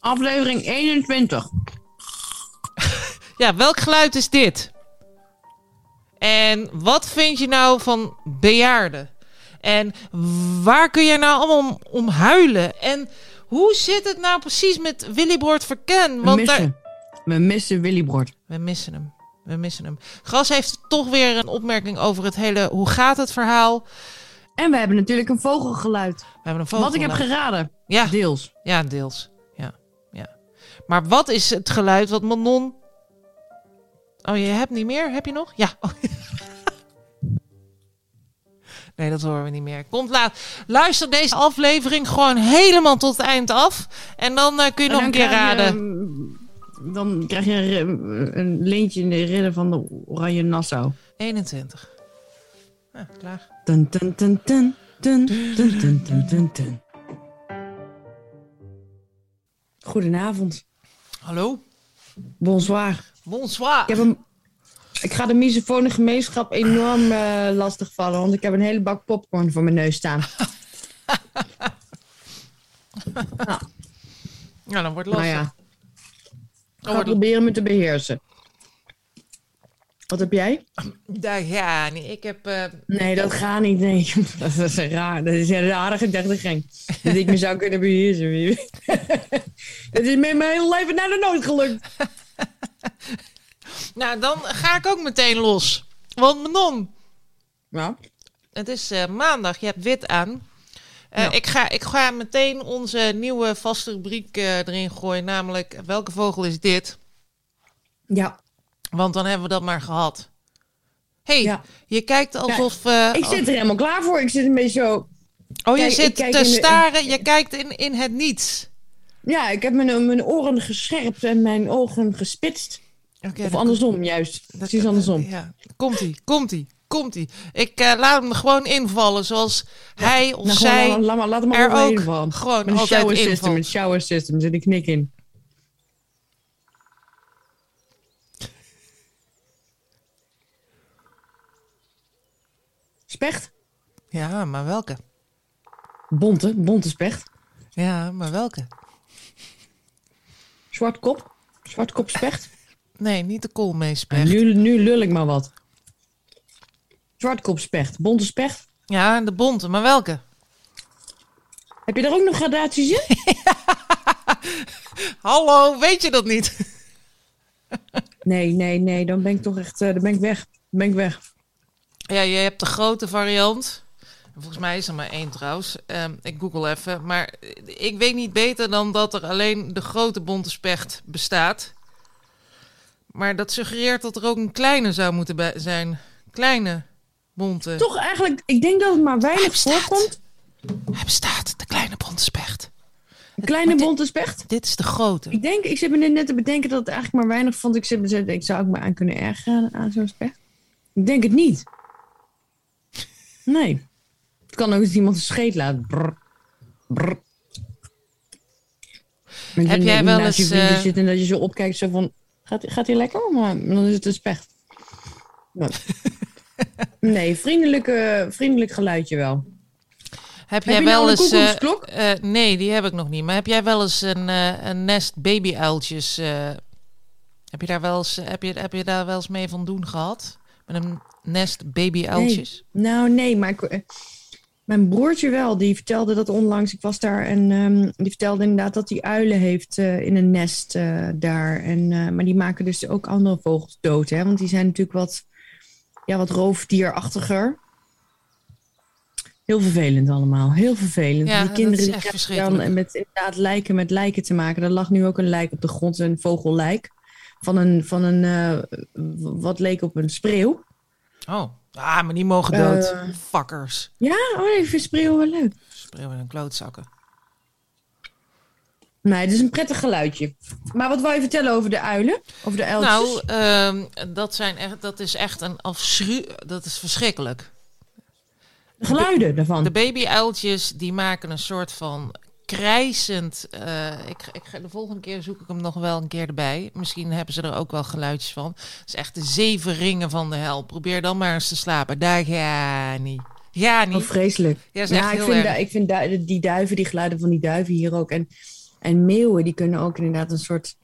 Aflevering 21. Ja, welk geluid is dit? En wat vind je nou van bejaarden? En waar kun je nou allemaal om, om huilen? En hoe zit het nou precies met Willy Broert Verken? We Want daar- missen. We missen Willy Broert. we missen hem. We missen hem. Gras heeft toch weer een opmerking over het hele hoe gaat het verhaal. En we hebben natuurlijk een vogelgeluid. We hebben een vogel. Wat ik heb geraden. Ja, Deels. ja, deels. Ja, ja. Maar wat is het geluid wat Manon... Oh, je hebt niet meer? Heb je nog? Ja. Oh. Nee, dat horen we niet meer. Komt laat. Luister deze aflevering gewoon helemaal tot het eind af. En dan eh, kun je En nog een keer je, raden. ehm, dan krijg je een, ri- een lintje in de ridder van de Oranje Nassau. 21. Ja, klaar. Dun, dun, dun, dun, dun, dun, dun, dun, dun, dun. Goedenavond. Hallo. Bonsoir. Bonsoir. Ik, heb een, ik ga de misofone gemeenschap enorm eh lastigvallen, want ik heb een hele bak popcorn voor mijn neus staan. Ja, dan wordt Nou lastig. ja, Dan ik ga proberen me te beheersen. Wat heb jij? Ga niet. Ik heb... eh, Nee, dat gaat niet. Nee, dat is raar. Dat is een rare gedachtegang. Dat ik me zou kunnen beheersen. Dat is met mijn hele leven nog nooit gelukt. Nou, dan ga ik ook meteen los. Want Manon, Ja. het is eh, maandag. Je hebt wit aan. Eh, Ja. ik, ga, ik ga meteen onze nieuwe vaste rubriek erin gooien. Namelijk, welke vogel is dit? Ja. Want dan hebben we dat maar gehad. hey, Ja. je kijkt alsof... eh, Ik zit er helemaal klaar voor. Ik zit een beetje zo... oh, je kijk, ik zit te de- staren. Je kijkt in, in het niets. Ja, ik heb mijn, mijn oren gescherpt en mijn ogen gespitst. Of andersom, juist. dat- Precies andersom. Ja, komt-ie, komt-ie, komt-ie. Ik eh, laat hem gewoon invallen zoals hij of Nou, zij... gewoon, laat, laat, laat hem er ook vallen. gewoon een shower system, een shower system, zit die knik in. Specht? Ja, maar welke? Bonte, bonte specht. Ja, maar welke? Zwartkop? Zwartkop specht? Nee, niet de koolmeespecht. Nu, nu lul ik maar wat. Zwartkop specht, bonte specht. Ja, de bonte, maar welke? Heb je daar ook nog gradaties in? Hallo, weet je dat niet? Nee, nee, nee, dan ben ik toch echt, eh, dan ben ik weg. Dan ben ik weg. Ja, je hebt de grote variant. Volgens mij is er maar één trouwens. Ehm, ik google even. Maar ik weet niet beter dan dat er alleen de grote bonte specht bestaat. Maar dat suggereert dat er ook een kleine zou moeten zijn. Kleine bonte. Toch eigenlijk, ik denk dat het maar weinig bestaat. voorkomt. Hij bestaat, de kleine bonte specht. Een kleine dit- bonte specht. Dit is de grote. Ik denk, ik zit me net te bedenken dat het eigenlijk maar weinig vond. Ik zit me te denken, ik zou ook maar aan kunnen ergeren aan zo'n specht. Ik denk het niet. Nee. Het kan ook eens iemand een scheet laten. Brr. Brr. Heb jij wel naast je eens, vrienden eh, zit en dat je zo opkijkt zo van... Gaat, gaat hij lekker? Maar dan is het een specht. Nee, nee vriendelijke, vriendelijk geluidje wel. Heb jij nou wel een eens. koekoeksklok? eh, nee, die heb ik nog niet. Maar heb jij wel eens een, eh, een nest babyuiltjes? heb, je daar wel eens, heb, je, heb je daar wel eens mee van doen gehad? Met een nest babyuiltjes? Nou, nee, maar ik, eh, mijn broertje wel. Die vertelde dat onlangs. Ik was daar en ehm, die vertelde inderdaad dat hij uilen heeft eh, in een nest eh, daar. En, maar die maken dus ook andere vogels dood, hè? Want die zijn natuurlijk wat, ja, wat roofdierachtiger. Heel vervelend allemaal. Heel vervelend. Ja, die dat kinderen is die krijgen verschrikkelijk. dan met inderdaad lijken met lijken te maken. Er lag nu ook een lijk op de grond, een vogellijk. Van een, van een wat leek op een spreeuw. Oh, ah, maar die mogen dood. Eh. Fuckers. Ja, oh, vind spreeuwen wel leuk. Spreeuwen en klootzakken. Nee, het is een prettig geluidje. Maar wat wil je vertellen over de uilen? Over de uiltjes? Nou, ehm, dat, zijn echt, dat is echt een afschuw... Dat is verschrikkelijk. de geluiden daarvan. De babyuiltjes die maken een soort van krijzend. eh, ik, ik, ga- de volgende keer zoek ik hem nog wel een keer erbij. Misschien hebben ze er ook wel geluidjes van. Het is echt de zeven ringen van de hel. Probeer dan maar eens te slapen. Daar ga niet. Ja, Oh, niet. vreselijk. Ja, Ja, ik vind, ik vind du- die duiven, die geluiden van die duiven hier ook. En, en meeuwen, die kunnen ook inderdaad een soort...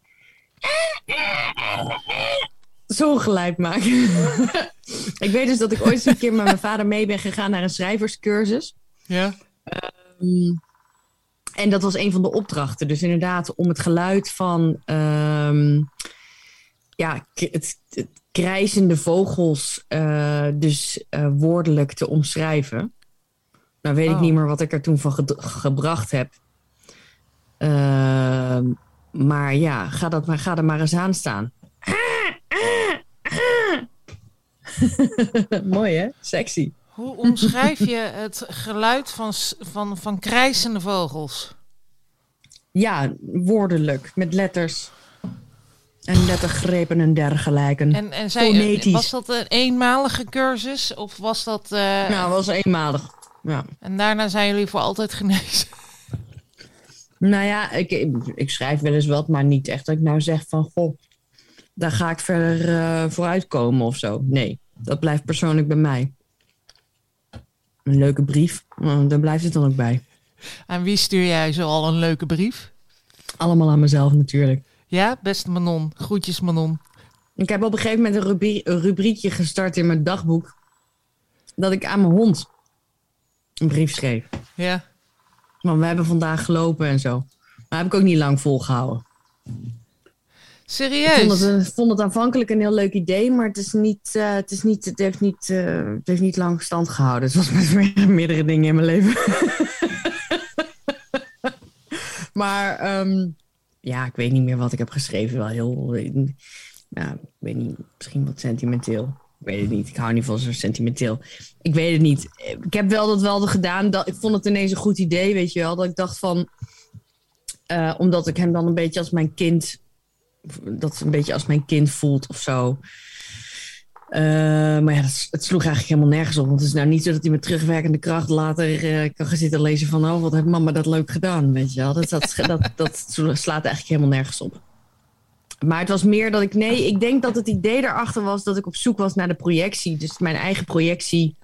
Zo'n geluid maken. ik weet dus dat ik ooit een keer met mijn vader mee ben gegaan naar een schrijverscursus. Ja. Mm. En dat was een van de opdrachten. Dus inderdaad, om het geluid van ehm, ja, het, het krijzende vogels eh, dus eh, woordelijk te omschrijven. Nou weet ik Oh. niet meer wat ik er toen van gebracht heb. Ehm, maar ja, ga, dat maar, ga er maar eens aan staan. Mooi hè? Sexy. Hoe omschrijf je het geluid van, van, van krijzende vogels? Ja, woordelijk, met letters. En lettergrepen en dergelijke. En, en was dat een eenmalige cursus? Of was dat... eh, Nou, dat was eenmalig. Ja. En daarna zijn jullie voor altijd genezen? Nou ja, ik, ik schrijf wel eens wat, maar niet echt dat ik nou zeg van... Goh, daar ga ik verder eh vooruitkomen of zo. Nee, dat blijft persoonlijk bij mij. Een leuke brief, daar blijft het dan ook bij. Aan wie stuur jij zo al een leuke brief? Allemaal aan mezelf natuurlijk. Ja, beste Manon. Groetjes Manon. Ik heb op een gegeven moment een, rubrie- een rubriekje gestart in mijn dagboek... dat ik aan mijn hond een brief schreef. Ja. Want we hebben vandaag gelopen en zo. Maar heb ik ook niet lang volgehouden. Ik Serieus? een- vond het aanvankelijk een heel leuk idee, maar het, is niet, eh, het, is niet, het, heeft niet, eh, het niet lang stand gehouden. Zoals met meer- meerdere dingen in mijn leven. maar ehm, ja, ik weet niet meer wat ik heb geschreven. Wel heel, ja, ik weet niet, misschien wat sentimenteel. Ik weet het niet. Ik hou niet van zo sentimenteel. Ik weet het niet. Ik heb wel dat wel gedaan. Dat, ik vond het ineens een goed idee, weet je wel. Dat ik dacht van... eh, omdat ik hem dan een beetje als mijn kind dat een beetje als mijn kind voelt of zo. Eh, maar ja, het sloeg eigenlijk helemaal nergens op. Want het is nou niet zo dat hij met terugwerkende kracht later eh, kan gaan zitten lezen van... oh, wat heeft mama dat leuk gedaan, weet je wel. Dat, dat, dat, dat slaat eigenlijk helemaal nergens op. Maar het was meer dat ik... Nee, ik denk dat het idee daarachter was dat ik op zoek was naar de projectie. Dus mijn eigen projectie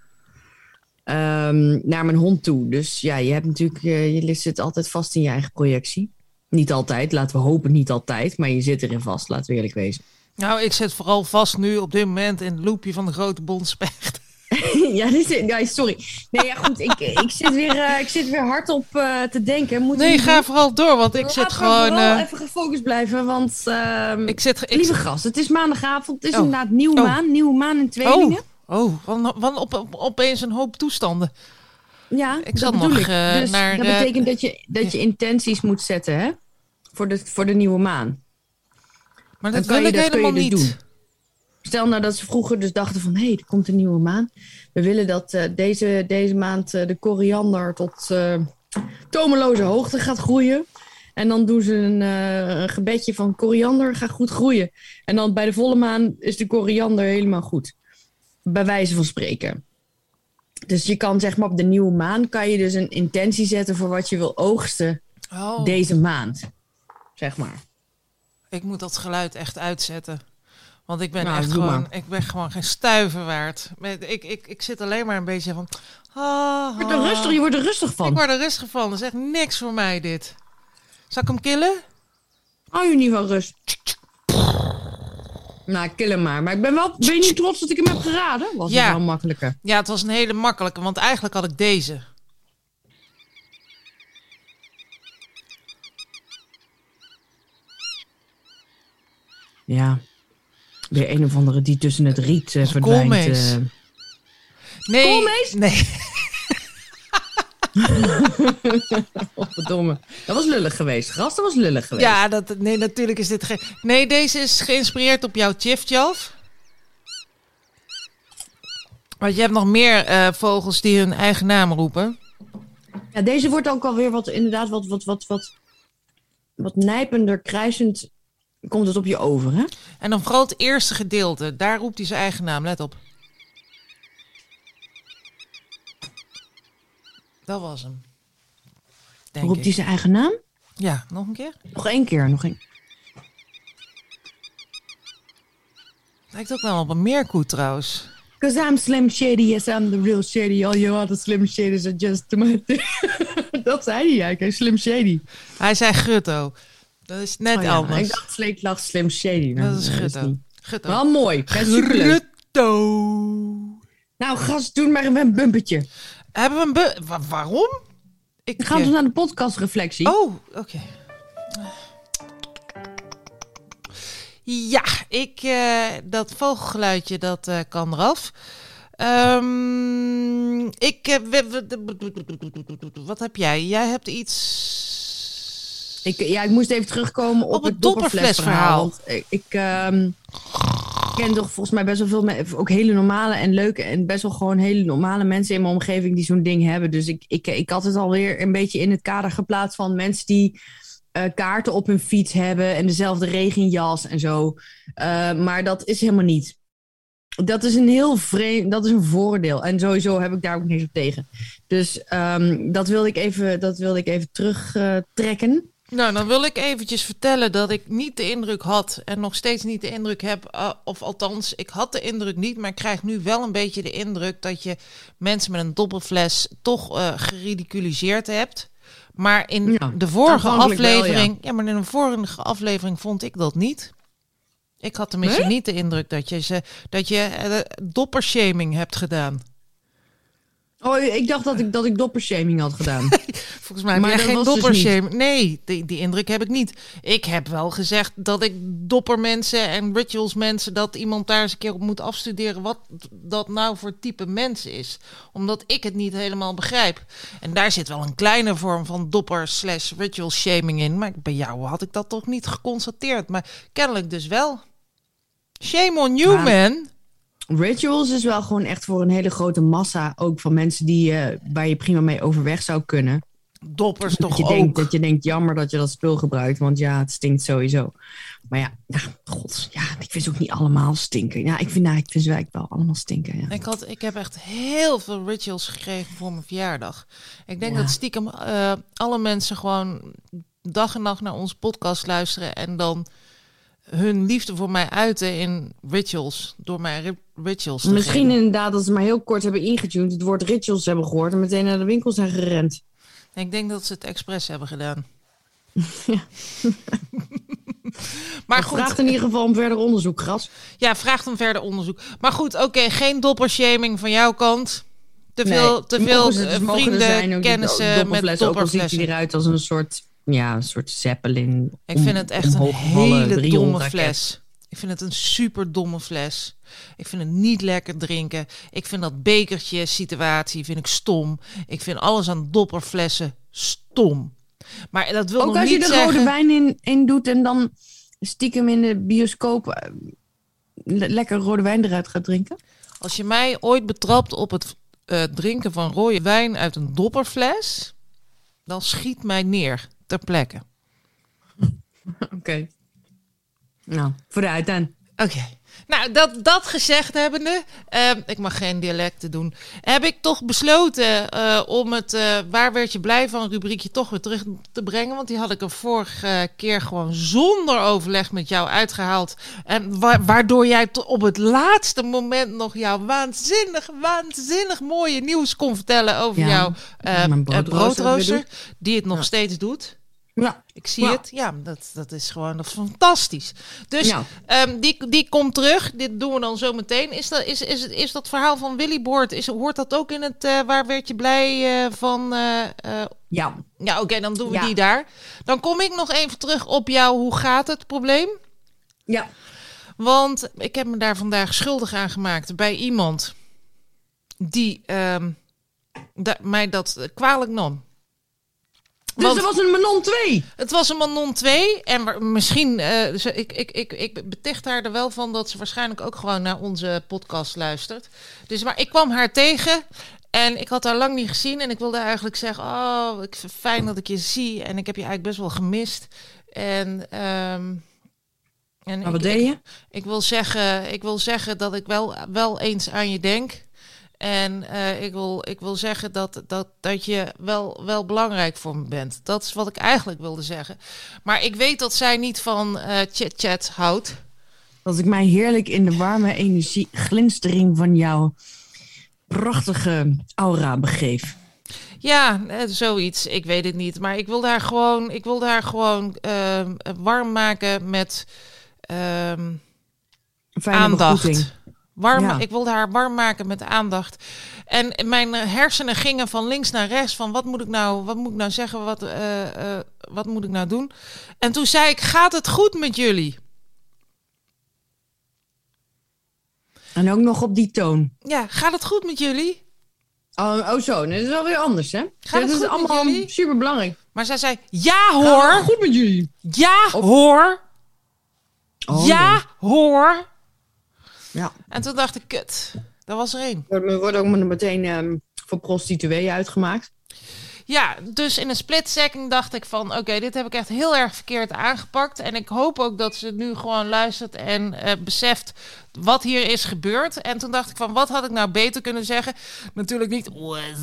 ehm, naar mijn hond toe. Dus ja, je hebt natuurlijk... eh, je zit altijd vast in je eigen projectie. Niet altijd, laten we hopen niet altijd. Maar je zit erin vast, laten we eerlijk wezen. Nou, ik zit vooral vast nu op dit moment in het loopje van de grote bondspecht. ja, dit is, ja, sorry. Nee, ja, goed. Ik, ik, zit weer, eh, ik zit weer hardop eh te denken. Moeten we Nee, ga doen? vooral door, want ik zit gewoon... eh, even gefocust blijven, want... ehm, ik zit... Ik, lieve gast, het is maandagavond. Het is Oh. inderdaad nieuwe Oh. maan. Nieuwe maan in tweelingen. oh, oh, want, op, op, opeens een hoop toestanden. Ja, Ik dat zat nog, ik. dus naar, dat betekent dat je, dat je intenties moet zetten, hè? Voor de, voor de nieuwe maan. Maar dat wil je- ik dat helemaal niet. doen. Stel nou dat ze vroeger dus dachten van... hé, hey, er komt een nieuwe maan. We willen dat eh, deze, deze maand eh, de koriander tot eh, tomeloze hoogte gaat groeien. En dan doen ze een, een gebedje van koriander gaat goed groeien. En dan bij de volle maan is de koriander helemaal goed. Bij wijze van spreken. Dus je kan zeg maar op de nieuwe maan... kan je dus een intentie zetten voor wat je wil oogsten Oh, deze maand. Zeg maar. ik moet dat geluid echt uitzetten. Want ik ben Nou, echt gewoon, ik ben gewoon geen stuiver waard. Ik, ik, ik zit alleen maar een beetje van... ah, Je wordt er rustig, je wordt er rustig van. Ik word er rustig van. Dat is echt niks voor mij dit. Zal ik hem killen? Hou je niet van rust? Nou, kill hem maar. Maar ik ben wel... Ben je niet trots dat ik hem heb geraden? Was Ja. het wel makkelijker. Ja, het was een hele makkelijke, want eigenlijk had ik deze. Ja. Weer een of andere die tussen het riet eh, verdwijnt. eh. Nee. Koolmees? Nee. Oh, verdomme. Dat was lullig geweest. Gast, dat was lullig geweest. Ja, dat, nee, natuurlijk is dit geen... Nee, deze is geïnspireerd op jouw Tjiftjaf. Want je hebt nog meer eh, vogels die hun eigen naam roepen. Ja, deze wordt ook alweer wat, inderdaad, wat, wat, wat, wat, wat nijpender, kruisend komt het op je over, hè? En dan vooral het eerste gedeelte. Daar roept hij zijn eigen naam. Let op. Dat was hem. Denk Roept ik. hij zijn eigen naam? Ja, nog een keer. Nog één keer, nog één. Lijkt ook wel op een meerkoet trouwens. Because I'm Slim Shady, yes, I'm the real Shady. All you other Slim Shadys are just... dat zei hij eigenlijk, Slim Shady. Hij zei Gutto. Dat is net Oh ja, anders. Ik dacht Slim Shady. Nou, dat is Gutto. Wel mooi. Gutto. Nou, gast, doe maar een bumpertje. Hebben we een... bu- Wa- waarom? Ik Dan gaan eh, dus naar de podcastreflectie. Oh, oké. Ja, ik, eh, dat vogelgeluidje, dat eh, kan eraf. Ehm, ik, wat heb jij? Jij hebt iets... Ik, ja, ik moest even terugkomen op, Op het dopperflesverhaal. dopperflesverhaal. Want ik, ik ehm, ken toch volgens mij best wel veel mensen, ook hele normale en leuke en best wel gewoon hele normale mensen in mijn omgeving die zo'n ding hebben. Dus ik, ik, ik had het alweer een beetje in het kader geplaatst van mensen die eh, kaarten op hun fiets hebben en dezelfde regenjas en zo. Eh, maar dat is helemaal niet. Dat is een heel vreemd, dat is een voordeel. En sowieso heb ik daar ook niks op tegen. Dus ehm, dat wilde ik even, dat wilde ik even terugtrekken. Nou, dan wil ik eventjes vertellen dat ik niet de indruk had en nog steeds niet de indruk heb, eh, of althans, ik had de indruk niet, maar ik krijg nu wel een beetje de indruk dat je mensen met een doppelfles toch eh geridiculiseerd hebt. Maar in Ja, de vorige wel, aflevering, ja. maar in de vorige aflevering vond ik dat niet. Ik had tenminste Nee? niet de indruk dat je ze dat je eh, doppershaming hebt gedaan. Oh, ik dacht dat ik, dat ik doppershaming had gedaan. Volgens mij heb Maar jij geen dus doppershaming. nee, die, die indruk heb ik niet. Ik heb wel gezegd dat ik doppermensen en rituals mensen... dat iemand daar eens een keer op moet afstuderen... wat dat nou voor type mens is. Omdat ik het niet helemaal begrijp. En daar zit wel een kleine vorm van dopper slash ritual shaming in. Maar bij jou had ik dat toch niet geconstateerd. Maar kennelijk dus wel. Shame on you, Maar- man. Rituals is wel gewoon echt voor een hele grote massa ook van mensen die, eh, waar je prima mee overweg zou kunnen. Doppers dat, toch je ook. denkt, dat je denkt, jammer dat je dat spul gebruikt, want ja, het stinkt sowieso. Maar ja, ja god, ja, ik vind ze ook niet allemaal stinken. Ja, ik vind, nou, ik vind ze eigenlijk wel allemaal stinken. Ja. Ik, had, ik heb echt heel veel rituals gekregen voor mijn verjaardag. Ik denk Ja. dat stiekem eh, alle mensen gewoon dag en nacht naar onze podcast luisteren en dan hun liefde voor mij uiten in rituals. Door mij ri- rituals te Misschien geven. inderdaad dat ze maar heel kort hebben ingetuned, het woord rituals hebben gehoord en meteen naar de winkel zijn gerend. Ik denk dat ze het expres hebben gedaan. Ja. maar goed, vraagt in ieder geval om verder onderzoek, gras. ja, vraagt om verder onderzoek. Maar goed, oké, geen doppershaming van jouw kant. Te Nee, veel, te veel mogen ze- eh, mogen er vrienden, zijn kennissen met dopperfles, Ook al ziet dopperflessen. hij eruit als een soort, ja, een soort zeppelin. Ik vind het echt een hele domme fles. Ik vind het een super domme fles. Ik vind het niet lekker drinken. Ik vind dat bekertje situatie vind ik stom. Ik vind alles aan dopperflessen stom. Maar dat wil Ook nog als je er rode wijn in, in doet en dan stiekem in de bioscoop eh, le- lekker rode wijn eruit gaat drinken. Als je mij ooit betrapt op het eh, drinken van rode wijn uit een dopperfles... dan schiet mij neer ter plekke. Oké. Nou, vooruit dan. Oké. Nou, dat, dat gezegd hebbende, ehm, ik mag geen dialecten doen, heb ik toch besloten eh, om het eh, Waar werd je blij van rubriekje toch weer terug te brengen. Want die had ik er vorige keer gewoon zonder overleg met jou uitgehaald. En wa- waardoor jij op het laatste moment nog jouw waanzinnig, waanzinnig mooie nieuws kon vertellen over Ja, jouw eh, broodrooster Die het nog Ja. steeds doet. Ja. Ik zie Ja. het. Ja, dat, dat is gewoon dat is fantastisch. Dus Ja. ehm, die, die komt terug. Dit doen we dan zo meteen. Is dat, is, is, is dat verhaal van Willy Boort, is, hoort dat ook in het eh, Waar werd je blij eh, van... eh, Ja. ja, oké, dan doen we Ja. die daar. Dan kom ik nog even terug op jou. Hoe gaat het probleem? Ja. Want ik heb me daar vandaag schuldig aan gemaakt bij iemand die da- mij dat kwalijk nam. Dus Want- er was een Manon 2. Het was een Manon 2. En misschien, eh, ze- ik, ik, ik, ik beticht haar er wel van dat ze waarschijnlijk ook gewoon naar onze podcast luistert. Dus, maar ik kwam haar tegen en ik had haar lang niet gezien. En ik wilde eigenlijk zeggen, oh, ik vind het fijn dat ik je zie. En ik heb je eigenlijk best wel gemist. En, ehm, en Maar wat ik, deed je? ik wil zeggen, ik wil zeggen dat ik wel, wel eens aan je denk. En eh, ik, wil, ik wil zeggen dat, dat, dat je wel, wel belangrijk voor me bent. Dat is wat ik eigenlijk wilde zeggen. Maar ik weet dat zij niet van eh chat-chat houdt. Dat ik mij heerlijk in de warme energie, glinstering van jouw prachtige aura begeef. Ja, eh, zoiets. Ik weet het niet. Maar ik wil daar gewoon, ik wil daar gewoon warm maken met ehm, aandacht. begroeting. Warm, Ja. Ik wilde haar warm maken met aandacht. En mijn hersenen gingen van links naar rechts. Van wat moet ik nou, wat moet ik nou zeggen? Wat, eh, eh, wat moet ik nou doen? En toen zei ik: Gaat het goed met jullie? En ook nog op die toon. Ja, gaat het goed met jullie? Oh, oh zo, dat is wel weer anders, hè? Gaat het goed is met allemaal jullie? super belangrijk. Maar zij zei: Ja hoor, Goed met jullie. ja hoor, Oh, ja hoor. Ja. En toen dacht ik: Kut, dat was er één. We worden ook meteen ehm, voor prostituee uitgemaakt. Ja, dus in een split second dacht ik van... oké, dit heb ik echt heel erg verkeerd aangepakt. En ik hoop ook dat ze nu gewoon luistert en eh, beseft wat hier is gebeurd. En toen dacht ik van, wat had ik nou beter kunnen zeggen? Natuurlijk niet... "What's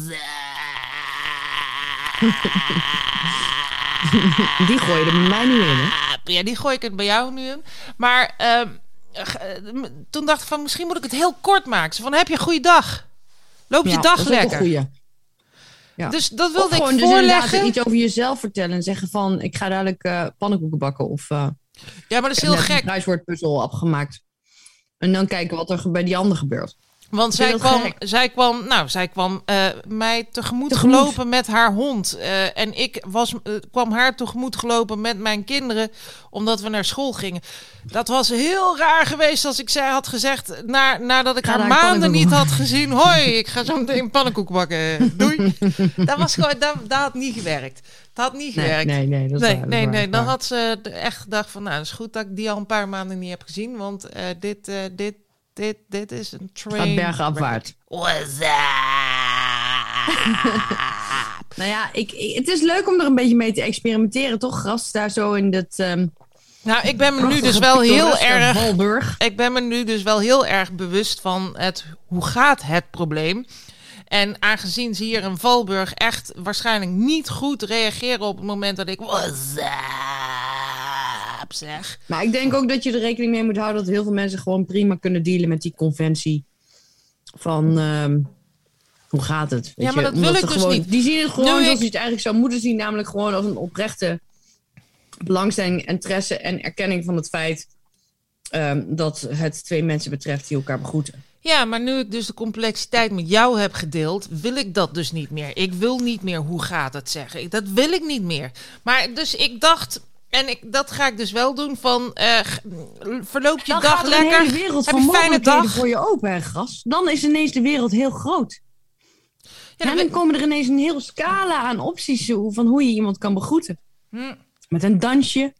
Die gooi je er bij mij nu in, hè? up?" Ja, die gooi ik het bij jou nu in. Maar ehm, eh, toen dacht ik van, misschien moet ik het heel kort maken. Zo van, heb je een goede dag? Loop je Ja, dag dat lekker? Ja. Dus dat wilde gewoon ik dus voorleggen. iets over jezelf vertellen en zeggen van... ik ga dadelijk eh, pannenkoeken bakken of... eh ja, maar dat is heel net een gek. kruiswoordpuzzel opgemaakt. En dan kijken wat er bij die ander gebeurt. Want zij kwam, gek. zij kwam, nou, zij kwam eh, mij tegemoet, Tegemoet. gelopen met haar hond. Eh, en ik was, eh, kwam haar tegemoet gelopen met mijn kinderen, omdat we naar school gingen. Dat was heel raar geweest als ik zij had gezegd, na, nadat ik Ga haar maanden niet had gezien. Hoi, ik ga zo meteen pannenkoek bakken. Doei. dat, was gewoon, dat, dat had niet gewerkt. Dat had niet Nee, gewerkt. nee, nee. Dat Nee, waar, dat nee, waar, nee. is Dan waar. had ze echt gedacht van, nou, het is goed dat ik die al een paar maanden niet heb gezien, want dit, dit, dit, dit is een train. Gaat bergafwaarts. What's Nou ja, ik, ik- het is leuk om er een beetje mee te experimenteren, toch? Gras daar zo in dat... ehm Nou, ik ben me nu dus wel heel pittoreske erg. Ik ben me nu dus wel heel erg bewust van het hoe gaat het probleem. En aangezien ze hier in Valburg echt waarschijnlijk niet goed reageren op het moment dat ik zeg. Maar ik denk ook dat je er rekening mee moet houden dat heel veel mensen gewoon prima kunnen dealen met die conventie van ehm, hoe gaat het? Weet Ja, maar je? dat wil ik dus gewoon, niet. Die zien het gewoon zoals ik- je het eigenlijk zou moeten zien, namelijk gewoon als een oprechte belangstelling, interesse en erkenning van het feit ehm, dat het twee mensen betreft die elkaar begroeten. Ja, maar nu ik dus de complexiteit met jou heb gedeeld, wil ik dat dus niet meer. Ik wil niet meer hoe gaat het zeggen. Dat wil ik niet meer. Maar dus ik dacht, en ik, dat ga ik dus wel doen, van eh, verloop je Dan dag er lekker. hele wereld Heb van een fijne dag? voor je open, hè, gras. Dan is ineens de wereld heel groot. Ja, Ja, dan we- komen er ineens een hele scala aan opties hoe- van hoe je iemand kan begroeten. Hm. Met een dansje,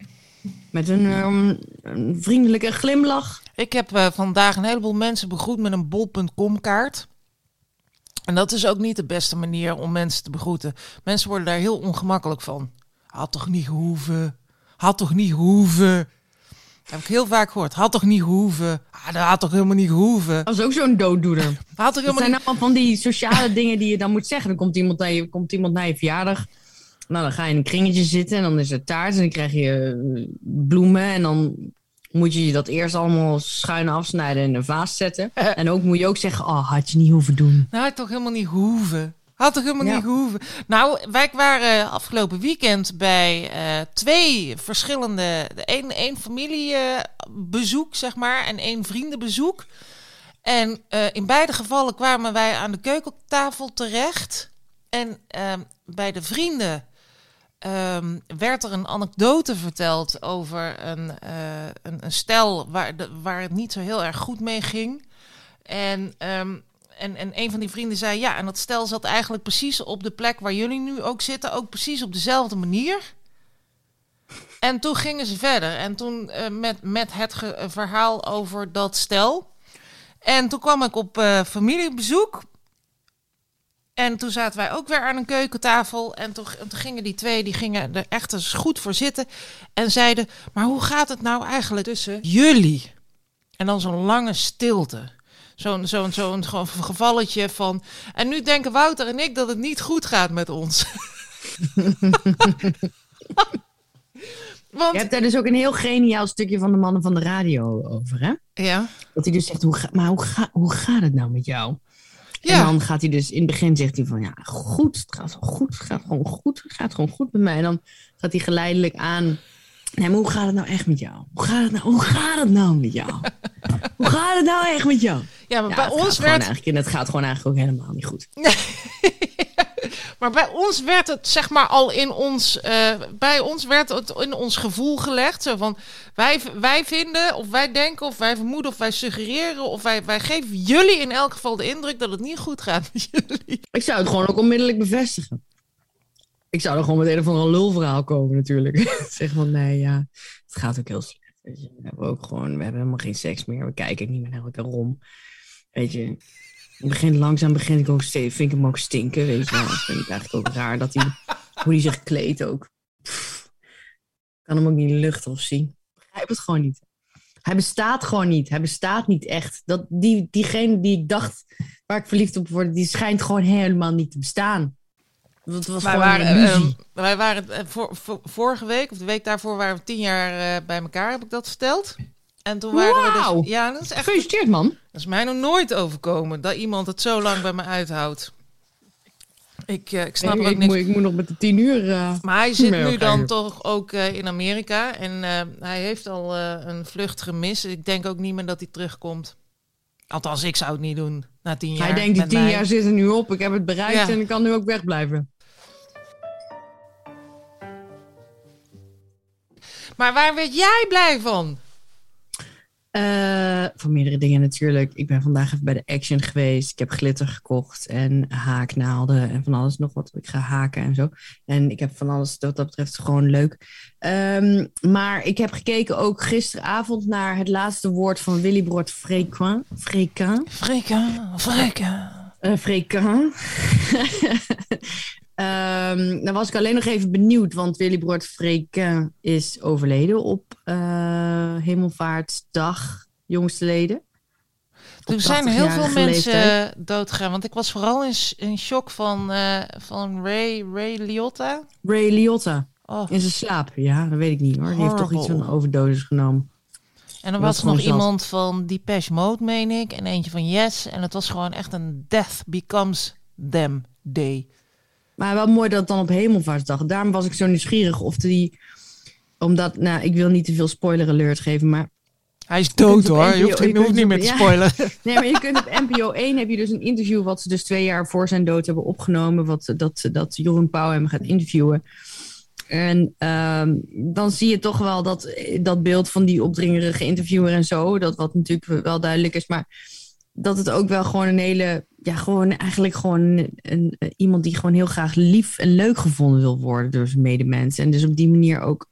met een, ehm, een vriendelijke glimlach. Ik heb eh, vandaag een heleboel mensen begroet met een bol.com kaart. En dat is ook niet de beste manier om mensen te begroeten. Mensen worden daar heel ongemakkelijk van. Had toch niet gehoeven? Had toch niet gehoeven? Dat heb ik heel vaak gehoord. Had toch niet gehoeven? Ah, dat had toch helemaal niet gehoeven? Dat is ook zo'n dooddoener. Had toch Dat helemaal zijn niet... allemaal van die sociale dingen die je dan moet zeggen. Dan komt iemand naar je, komt iemand naar je verjaardag. Nou, dan ga je in een kringetje zitten en dan is er taart. En dan krijg je eh, bloemen. En dan moet je dat eerst allemaal schuin afsnijden en in een vaas zetten. En ook moet je ook zeggen, oh, had je niet hoeven doen. Nou, had toch helemaal niet gehoeven? Had toch helemaal Ja. niet gehoeven? Nou, wij waren afgelopen weekend bij eh, twee verschillende... één één familiebezoek, zeg maar, en één vriendenbezoek. En eh, in beide gevallen kwamen wij aan de keukentafel terecht. En ehm, bij de vrienden ehm, werd er een anekdote verteld over een, eh, een, een stel waar, de, waar het niet zo heel erg goed mee ging. En, ehm, en, en een van die vrienden zei: Ja, en dat stel zat eigenlijk precies op de plek waar jullie nu ook zitten, ook precies op dezelfde manier. En toen gingen ze verder. En toen eh, met, met het eh, verhaal over dat stel. En toen kwam ik op eh, familiebezoek. En toen zaten wij ook weer aan een keukentafel. En toen, en toen gingen die twee, die gingen er echt eens goed voor zitten. En zeiden, maar hoe gaat het nou eigenlijk tussen jullie? En dan zo'n lange stilte. Zo'n zo'n zo'n gewoon gevalletje van... En nu denken Wouter en ik dat het niet goed gaat met ons. Want, Je hebt daar dus ook een heel geniaal stukje van de mannen van de radio over, hè? ja, Dat hij dus zegt, hoe ga, maar hoe, ga, hoe gaat het nou met jou? En dan gaat hij dus, in het begin zegt hij van, ja, goed, het gaat goed, het gaat gewoon goed, het gaat gewoon goed met mij. En dan gaat hij geleidelijk aan, nee, maar hoe gaat het nou echt met jou? Hoe gaat het nou, hoe gaat het nou met jou? hoe gaat het nou echt met jou? ja, maar Ja, bij het gaat ons gewoon werd eigenlijk, en het gaat gewoon eigenlijk ook helemaal niet goed. Maar bij ons werd het zeg maar al in ons, eh, bij ons werd het in ons gevoel gelegd. Zo van, wij, wij vinden of wij denken of wij vermoeden of wij suggereren of wij, wij geven jullie in elk geval de indruk dat het niet goed gaat met jullie. Ik zou het gewoon ook onmiddellijk bevestigen. Ik zou er gewoon met een lulverhaal komen natuurlijk. zeg van, nee, ja, het gaat ook heel slecht. We hebben ook gewoon, we hebben helemaal geen seks meer. We kijken niet meer naar elkaar om. Weet je, het begint langzaam begin ik ook steeds, vind ik hem ook stinken, weet je. Dat vind ik eigenlijk ook raar dat hij, hoe hij zich kleedt ook. Pff, kan hem ook niet luchten of zien. Begrijp het gewoon niet. Hij bestaat gewoon niet. Hij bestaat niet echt. Dat, die, diegene die ik dacht waar ik verliefd op word, die schijnt gewoon helemaal niet te bestaan. Dat was Wij waren, ehm, wij waren vorige week of de week daarvoor waren we tien jaar eh, bij elkaar, heb ik dat verteld. En toen waren we dus, ja, dat is echt, Gefeliciteerd, man. dat is mij nog nooit overkomen dat iemand het zo lang bij me uithoudt. Ik, eh, ik snap ik, ook ik niks moet, ik moet nog met de tien uur. eh, Maar hij zit Nee, nu dan toch ook in Amerika. En hij heeft al een vlucht gemist. Ik denk ook niet meer dat hij terugkomt. Althans, ik zou het niet doen na tien jaar. hij denkt, die tien mij. jaar zitten nu op. Ik heb het bereikt Ja. en ik kan nu ook wegblijven. Maar waar werd jij blij van? Eh, van meerdere dingen natuurlijk. Ik ben vandaag even bij de Action geweest. Ik heb glitter gekocht en haaknaalden en van alles nog wat ik ga haken en zo. En ik heb van alles wat dat betreft gewoon leuk. Ehm, maar ik heb gekeken ook gisteravond naar het laatste woord van Willy Brood Fréquin. Fréquin. Frika, frika. Uh, Fréquin. Ehm, dan was ik alleen nog even benieuwd, want Willy Brood Fréquin is overleden op eh Hemelvaartsdag, jongstleden. Er zijn heel veel 80-jarige mensen leeftijd. eh, doodgegaan. Want ik was vooral in, shock van, eh, van Ray, Ray Liotta. Ray Liotta, Oh. in zijn slaap. Ja, dat weet ik niet hoor. Die heeft toch iets van een overdosis genomen. En er was nog zat. iemand van Depeche Mode, meen ik. En eentje van Yes. En het was gewoon echt een death becomes them day. Maar wel mooi dat het dan op Hemelvaartsdag. Daarom was ik zo nieuwsgierig of die... Omdat, nou, ik wil niet te veel spoiler alert geven, maar Hij is dood hoor. NPO Je hoeft, je je hoeft niet op- meer te ja. spoilen. Nee, maar je kunt op NPO 1 heb je dus een interview wat ze dus twee jaar voor zijn dood hebben opgenomen. Wat, dat, dat Jeroen Pauw hem gaat interviewen. En ehm, dan zie je toch wel dat, dat beeld van die opdringerige interviewer en zo. Dat wat natuurlijk wel duidelijk is. Maar dat het ook wel gewoon een hele... Ja, gewoon eigenlijk gewoon een, iemand die gewoon heel graag lief en leuk gevonden wil worden door zijn medemensen. En dus op die manier ook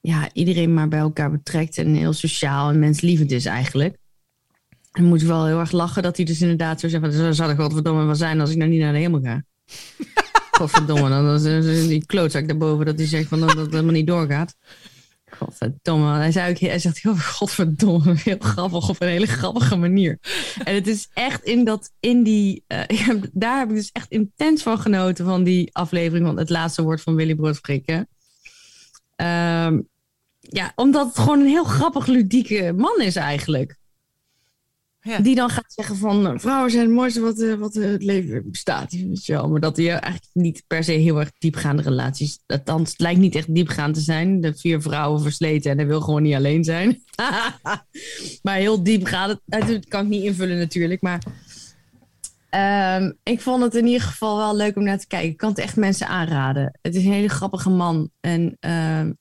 ja, iedereen maar bij elkaar betrekt en heel sociaal en menslievend is eigenlijk. En moet wel heel erg lachen dat hij dus inderdaad zo zegt: van, "Zo zou ik godverdomme wel zijn als ik nou niet naar de hemel ga. godverdomme, dan is is die klootzak daarboven dat hij zegt van dat dat helemaal niet doorgaat. Godverdomme, hij, zei ook, hij zegt heel godverdomme, heel grappig op een hele grappige manier. En het is echt in dat, in die, eh, daar heb ik dus echt intens van genoten van die aflevering van het laatste woord van Willy Brood Frikken. Ehm, ja, omdat het gewoon een heel grappig, ludieke man is eigenlijk. Die dan gaat zeggen van eh, vrouwen zijn het mooiste wat, eh, wat eh, het leven bestaat. Maar dat hij eigenlijk niet per se heel erg diepgaande relaties. Althans, het lijkt niet echt diepgaand te zijn. De vier vrouwen versleten en hij wil gewoon niet alleen zijn. maar heel diep gaat het. Dat kan ik niet invullen natuurlijk. Maar ehm, ik vond het in ieder geval wel leuk om naar te kijken. Ik kan het echt mensen aanraden. Het is een hele grappige man. En ehm,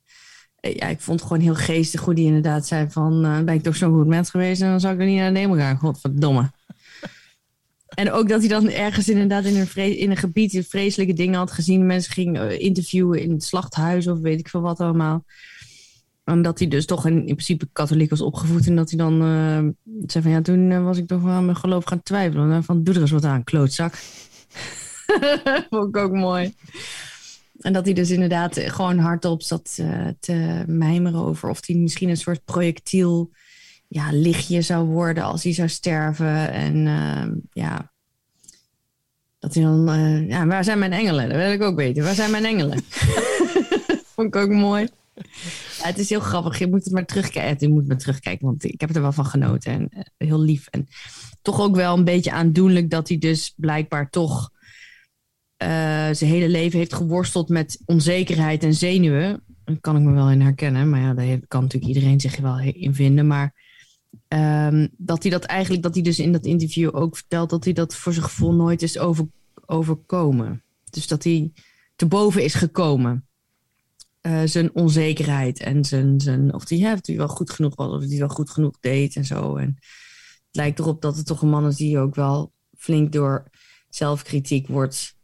ja, ik vond het gewoon heel geestig hoe die inderdaad zei van... eh, ben ik toch zo'n goed mens geweest en dan zou ik er niet naar de hemel gaan. Godverdomme. En ook dat hij dan ergens inderdaad in een, vre- in een gebied vreselijke dingen had gezien. Mensen gingen eh, interviewen in het slachthuis of weet ik veel wat allemaal. En dat hij dus toch in, in principe katholiek was opgevoed. En dat hij dan eh, zei van ja, toen was ik toch wel aan mijn geloof gaan twijfelen. En van doe er eens wat aan, klootzak. Vond ik ook mooi. En dat hij dus inderdaad eh, gewoon hardop zat eh, te mijmeren over of hij misschien een soort projectiel ja, lichtje zou worden als hij zou sterven. En ehm, ja, dat hij dan, eh, ja, waar zijn mijn engelen? Dat wil ik ook weten. Waar zijn mijn engelen? Vond ik ook mooi. Ja, het is heel grappig. Je moet het maar terugkijken. Je moet maar terugkijken, want ik heb er wel van genoten. En eh, heel lief. En toch ook wel een beetje aandoenlijk dat hij dus blijkbaar toch eh, zijn hele leven heeft geworsteld met onzekerheid en zenuwen. Daar kan ik me wel in herkennen. Maar ja, daar kan natuurlijk iedereen zich wel in vinden. Maar ehm, dat hij dat eigenlijk, dat hij dus in dat interview ook vertelt dat hij dat voor zijn gevoel nooit is over, overkomen. Dus dat hij te boven is gekomen. Eh, zijn onzekerheid en zijn, zijn of hij ja, of wel goed genoeg of hij wel goed genoeg deed en zo. En het lijkt erop dat het toch een man is die ook wel flink door zelfkritiek wordt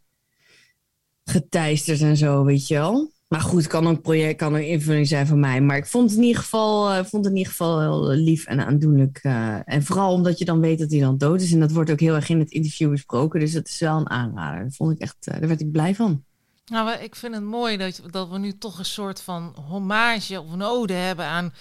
geteisterd en zo, weet je wel. Maar goed, kan een project, kan een invulling zijn van mij. Maar ik vond het in ieder geval, uh, vond het in ieder geval heel lief en aandoenlijk. Uh, en vooral omdat je dan weet dat hij dan dood is. En dat wordt ook heel erg in het interview besproken. Dus dat is wel een aanrader. Dat vond ik echt, uh, daar werd ik blij van. Nou, ik vind het mooi dat, dat we nu toch een soort van hommage of een ode hebben aan.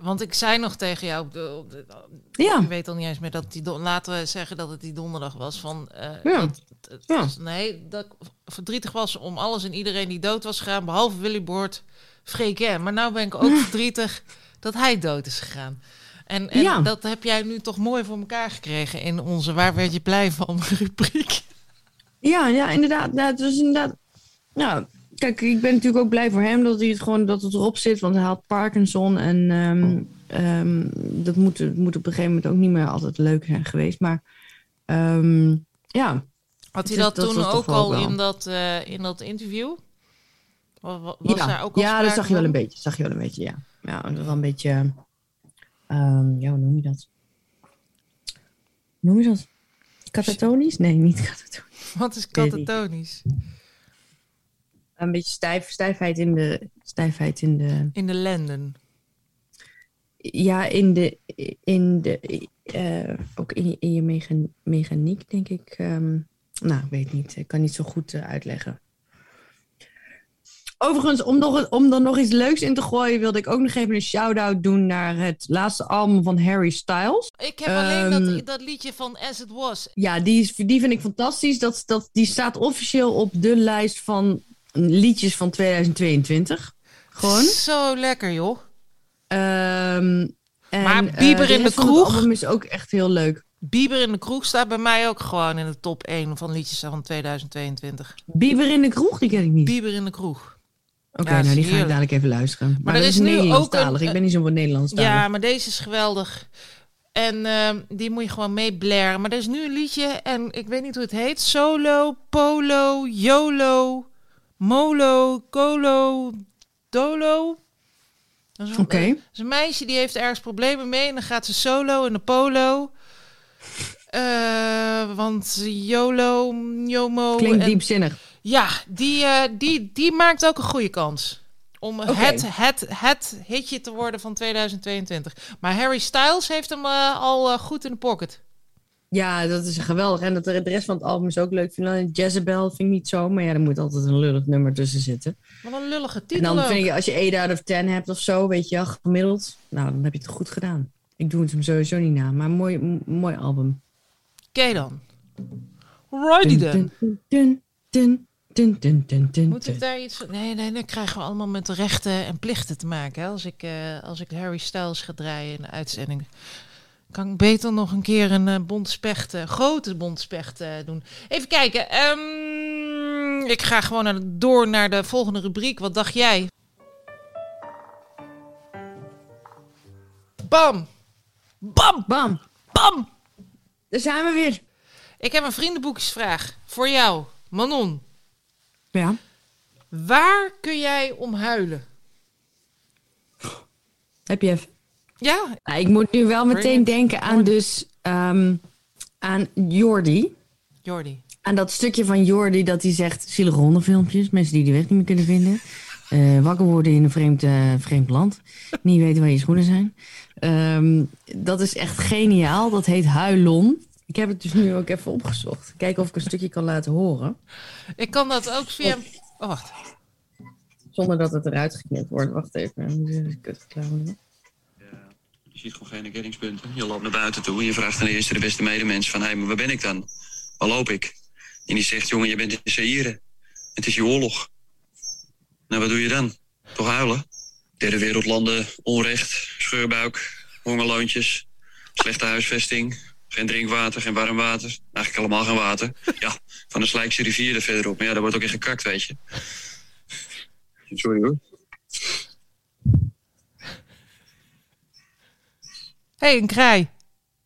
Want ik zei nog tegen jou, de, de, ja. ik weet al niet eens meer dat die, laten we zeggen dat het die donderdag was. Van, uh, ja. dat, het Ja. nee, dat ik verdrietig was om alles en iedereen die dood was gegaan, behalve Willy Boort, Freek Maar nou ben ik ook verdrietig dat hij dood is gegaan. En, en Ja. dat heb jij nu toch mooi voor elkaar gekregen in onze Waar werd je blij van rubriek. Ja, ja, inderdaad. Ja, was inderdaad. Nou, kijk, ik ben natuurlijk ook blij voor hem dat hij het gewoon dat het erop zit, want hij had Parkinson en ehm, ehm, dat moet, moet op een gegeven moment ook niet meer altijd leuk zijn geweest. Maar ehm, ja, Had hij dat, toen ook al in dat, eh, in dat interview? Was, was ja, daar ook al ja dat zag je wel een beetje. Zag je wel een beetje, ja. Ja, dat was wel een beetje. ehm, ja, hoe noem je dat? Noem je dat? Katatonisch? Nee, niet katatonisch. Wat is katatonisch? Een beetje stijf, stijfheid in de. Stijfheid in de. In de lenden. Ja, in de. In de eh, ook in, in je mechan- mechaniek, denk ik. ehm, nou, ik weet niet. Ik kan niet zo goed eh, uitleggen. Overigens, om, nog, om er nog iets leuks in te gooien, wilde ik ook nog even een shout-out doen naar het laatste album van Harry Styles. Ik heb alleen Ehm, dat, dat liedje van As It Was. Ja, die, is, die vind ik fantastisch. Dat, dat, die staat officieel op de lijst van liedjes van 2022. Gewoon. Zo lekker, joh. Ehm, en, Maar eh, Bieber in de het kroeg? album is ook echt heel leuk. Bieber in de kroeg staat bij mij ook gewoon in de top 1 van liedjes van 2022. Bieber in de kroeg, die ken ik niet. Bieber in de kroeg. Oké, Ja, nou die ga ik dadelijk even luisteren. Maar, er dat is is nu ook een- Ik ben niet zo van Nederlandstalig. Ja, maar deze is geweldig. En ehm, die moet je gewoon mee blaren. Maar er is nu een liedje en ik weet niet hoe het heet. Solo, Polo, YOLO, Molo, Colo, Dolo. Oké. dat is een meisje die heeft ergens problemen mee en dan gaat ze solo in de polo. Eh, want YOLO, Jomo... Klinkt en- diepzinnig. ja, die, eh, die, die maakt ook een goede kans. Om het, het, het hitje te worden van 2022. Maar Harry Styles heeft hem eh, al goed in de pocket. Ja, dat is geweldig. En dat de rest van het album is ook leuk. Vind Jezebel vind ik niet zo. Maar ja, er moet altijd een lullig nummer tussen zitten. Wat een lullige En titel dan ook. vind ik, als je 8 out of 10 hebt of zo, weet je gemiddeld. Nou, dan heb je het goed gedaan. Ik doe het hem sowieso niet na. Maar mooi, mooi album. Oké dan. Righty. Dun, dun, dun, dun, Moet ik daar iets van... Nee, nee, dan krijgen we allemaal met rechten en plichten te maken. Hè? Als, ik, eh, als ik Harry Styles ga draaien in de uitzending. Kan ik beter nog een keer een eh bonte specht, eh, grote bonte specht eh, doen. Even kijken. ehm, ik ga gewoon naar door naar de volgende rubriek. Wat dacht jij? Bam! Bam! Bam, Bam! Daar zijn we weer. Ik heb een vriendenboekjesvraag voor jou, Manon. Ja. Waar kun jij om huilen? Heb je even. Ja, Nou, ik moet nu wel meteen denken aan dus ehm, aan Jordi. Jordi. Aan dat stukje van Jordi dat hij zegt zielige hondenfilmpjes. Mensen die de weg niet meer kunnen vinden. Eh, wakker worden in een vreemd, eh, vreemd land. Niet weten waar je schoenen zijn. Ehm, dat is echt geniaal. Dat heet Huilon. Ik heb het dus nu ook even opgezocht. Kijken of ik een stukje kan laten horen. Ik kan dat ook via... Oh, wacht. Zonder dat het eruit geknipt wordt. Wacht even. Kut verklaren. Je ziet gewoon geen herkenningspunten. Je loopt naar buiten toe en je vraagt aan de eerste de beste medemens van... hé, hey, maar waar ben ik dan? Waar loop ik? En die zegt, jongen, je bent in Zaire. Het is je oorlog. Nou, wat doe je dan? Toch huilen? Derde wereldlanden, onrecht, scheurbuik, hongerloontjes, slechte huisvesting, geen drinkwater, geen warm water. Eigenlijk helemaal geen water. Ja, van de Slijkse rivier er verderop. Maar ja, daar wordt ook in gekakt, weet je. Sorry hoor. hey, een kraai.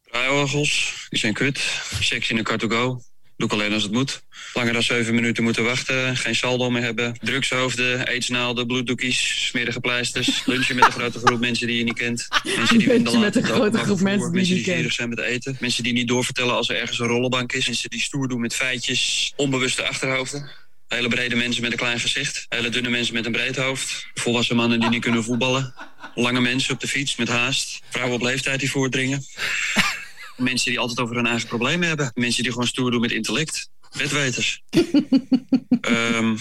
Draaiorgels, die zijn kut. Seks in een car to go. Doe ik alleen als het moet. Langer dan zeven minuten moeten wachten. Geen saldo meer hebben. Drugshoofden, aidsnaalden, bloeddoekjes, smerige pleisters. Lunchen met een grote groep mensen die je niet kent. Mensen die met een grote groep mensen die je Mensen niet die kent. gierig zijn met eten. Mensen die niet doorvertellen als er ergens een rollenbank is. Mensen die stoer doen met feitjes. Onbewuste achterhoofden. Hele brede mensen met een klein gezicht. Hele dunne mensen met een breed hoofd. Volwassen mannen die niet kunnen voetballen. Lange mensen op de fiets met haast. Vrouwen op leeftijd die voordringen. Mensen die altijd over hun eigen problemen hebben. Mensen die gewoon stoer doen met intellect. Ehm,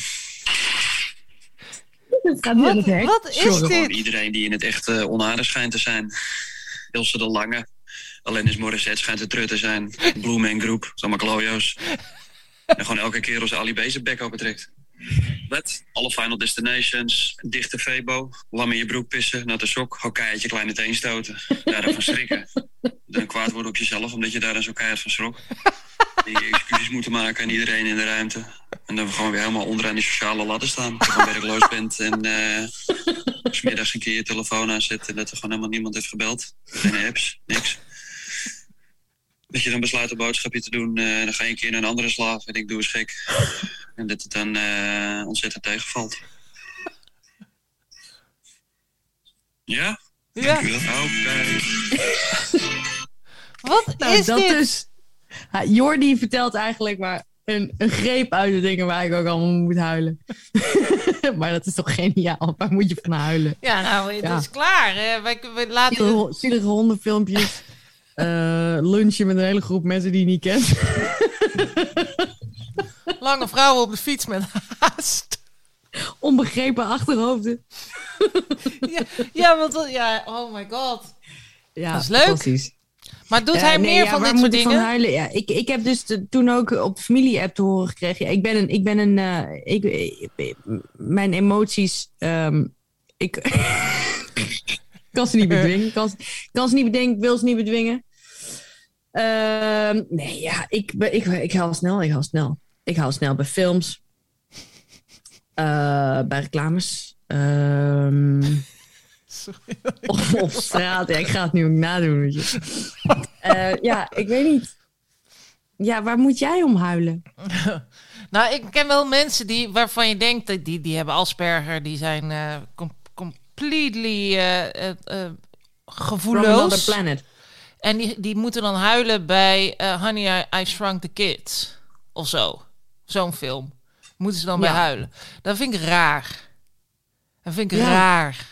niet aan het hek. Wat is Sorry. gewoon dit? iedereen die in het echt eh, onaardig schijnt te zijn. Ilse de Lange. Alanis Morissette schijnt te trut te zijn. Group. Dat is allemaal klojo's. En gewoon elke keer als Ali B zijn bek opentrekt. Let, alle Final Destinations, dichte Febo, lam in je broek pissen, natte sok, hokkei uit je kleine teen stoten. Daarvan schrikken. Dan kwaad worden op jezelf omdat je daar zo keihard van schrok. En je excuses moeten maken aan iedereen in de ruimte. En dan gewoon weer helemaal onderaan die sociale ladder staan. Dat je gewoon werkloos bent en eh smiddags een keer je telefoon aanzet en dat er gewoon helemaal niemand heeft gebeld. Geen apps, niks. Dat je dan besluit een boodschapje te doen, eh, dan ga je een keer naar een andere slaaf en ik doe eens gek. En dat het dan eh, ontzettend tegenvalt. Ja? Ja, Oké. wat Nou, is dat dit? dus. Jordi vertelt eigenlijk maar een, een greep uit de dingen waar ik ook allemaal moet huilen. maar dat is toch geniaal? Waar moet je van huilen? Ja, nou, het Ja. is klaar. hè. Wij, wij laten... Zielige, zielige hondenfilmpjes. eh, lunchen met een hele groep mensen die je niet kent. Lange vrouwen op de fiets met haast. Onbegrepen achterhoofden. Ja, ja, want ja, oh my god. Ja, Dat is leuk. fantastisch. Maar doet Ja, hij nee, meer ja, van dit soort moet ik van dingen? huilen? Ja, ik, ik heb dus de- toen ook op de familie-app te horen gekregen. Ja, ik ben een... Ik ben een eh, ik, ik- mijn emoties... ehm, ik kan ze niet bedwingen. Kan, kan ze niet bedwingen. Ik wil ze niet bedwingen. Ehm, nee, ja, ik, ik, ik haal snel. Ik haal snel. Ik haal snel bij films. Eh, bij reclames. Ehm, Of op straat. Ja, ik ga het nu ook nadoen. Weet je. Eh, ja, ik weet niet. Ja, waar moet jij om huilen? Nou, ik ken wel mensen die, waarvan je denkt, dat die, die hebben Asperger, die zijn eh, com- completely eh, eh, eh, From another gevoelloos. planet. En die, die moeten dan huilen bij eh, Honey, I, I Shrunk the Kids. Of zo. Zo'n film. Moeten ze dan bij huilen. Dat vind ik raar. Dat vind ik Ja. raar.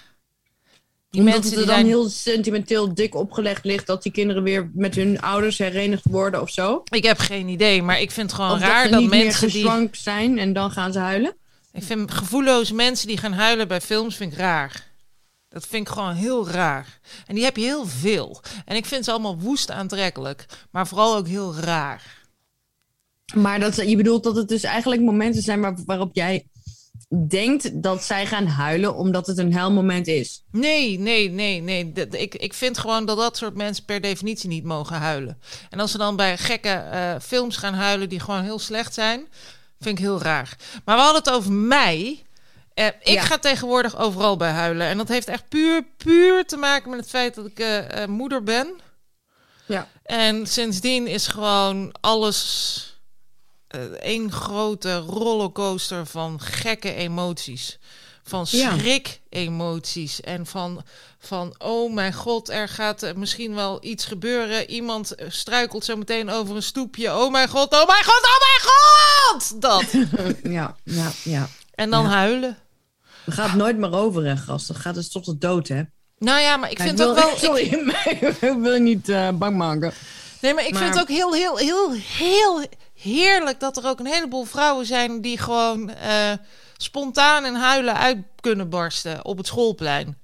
Die Omdat mensen het die dan zijn... heel sentimenteel dik opgelegd ligt dat die kinderen weer met hun ouders herenigd worden of zo. Ik heb geen idee, maar ik vind het gewoon Of raar dat mensen die... zijn en dan gaan ze huilen. Ik vind gevoelloze mensen die gaan huilen bij films vind ik raar. Dat vind ik gewoon heel raar. En die heb je heel veel. En ik vind ze allemaal woest aantrekkelijk. Maar vooral ook heel raar. Maar dat, je bedoelt dat het dus eigenlijk momenten zijn waar, waarop jij denkt dat zij gaan huilen omdat het een huilmoment is. Nee, nee, nee, nee. Dat- Ik, ik vind gewoon dat dat soort mensen per definitie niet mogen huilen. En als ze dan bij gekke eh, films gaan huilen die gewoon heel slecht zijn, vind ik heel raar. Maar we hadden het over mij. Eh, ik Ja. ga tegenwoordig overal bij huilen. En dat heeft echt puur, puur te maken met het feit dat ik eh, moeder ben. Ja. En sindsdien is gewoon alles één grote rollercoaster van gekke emoties. Van schrik-emoties. En van, van, oh mijn god, er gaat eh, misschien wel iets gebeuren. Iemand eh, struikelt zo meteen over een stoepje. Oh mijn god, oh mijn god, oh mijn god! Dat. Ja, ja, ja. En dan Ja. huilen. Het gaat nooit meer over, hè, gast. Dat gaat dus tot de dood, hè. Nou ja, maar ik vind wil- ook wel... Sorry, ik wil je niet eh, bang maken. Nee, maar ik Maar- vind het ook heel, heel, heel, heel heerlijk dat er ook een heleboel vrouwen zijn die gewoon eh, spontaan en huilen uit kunnen barsten op het schoolplein.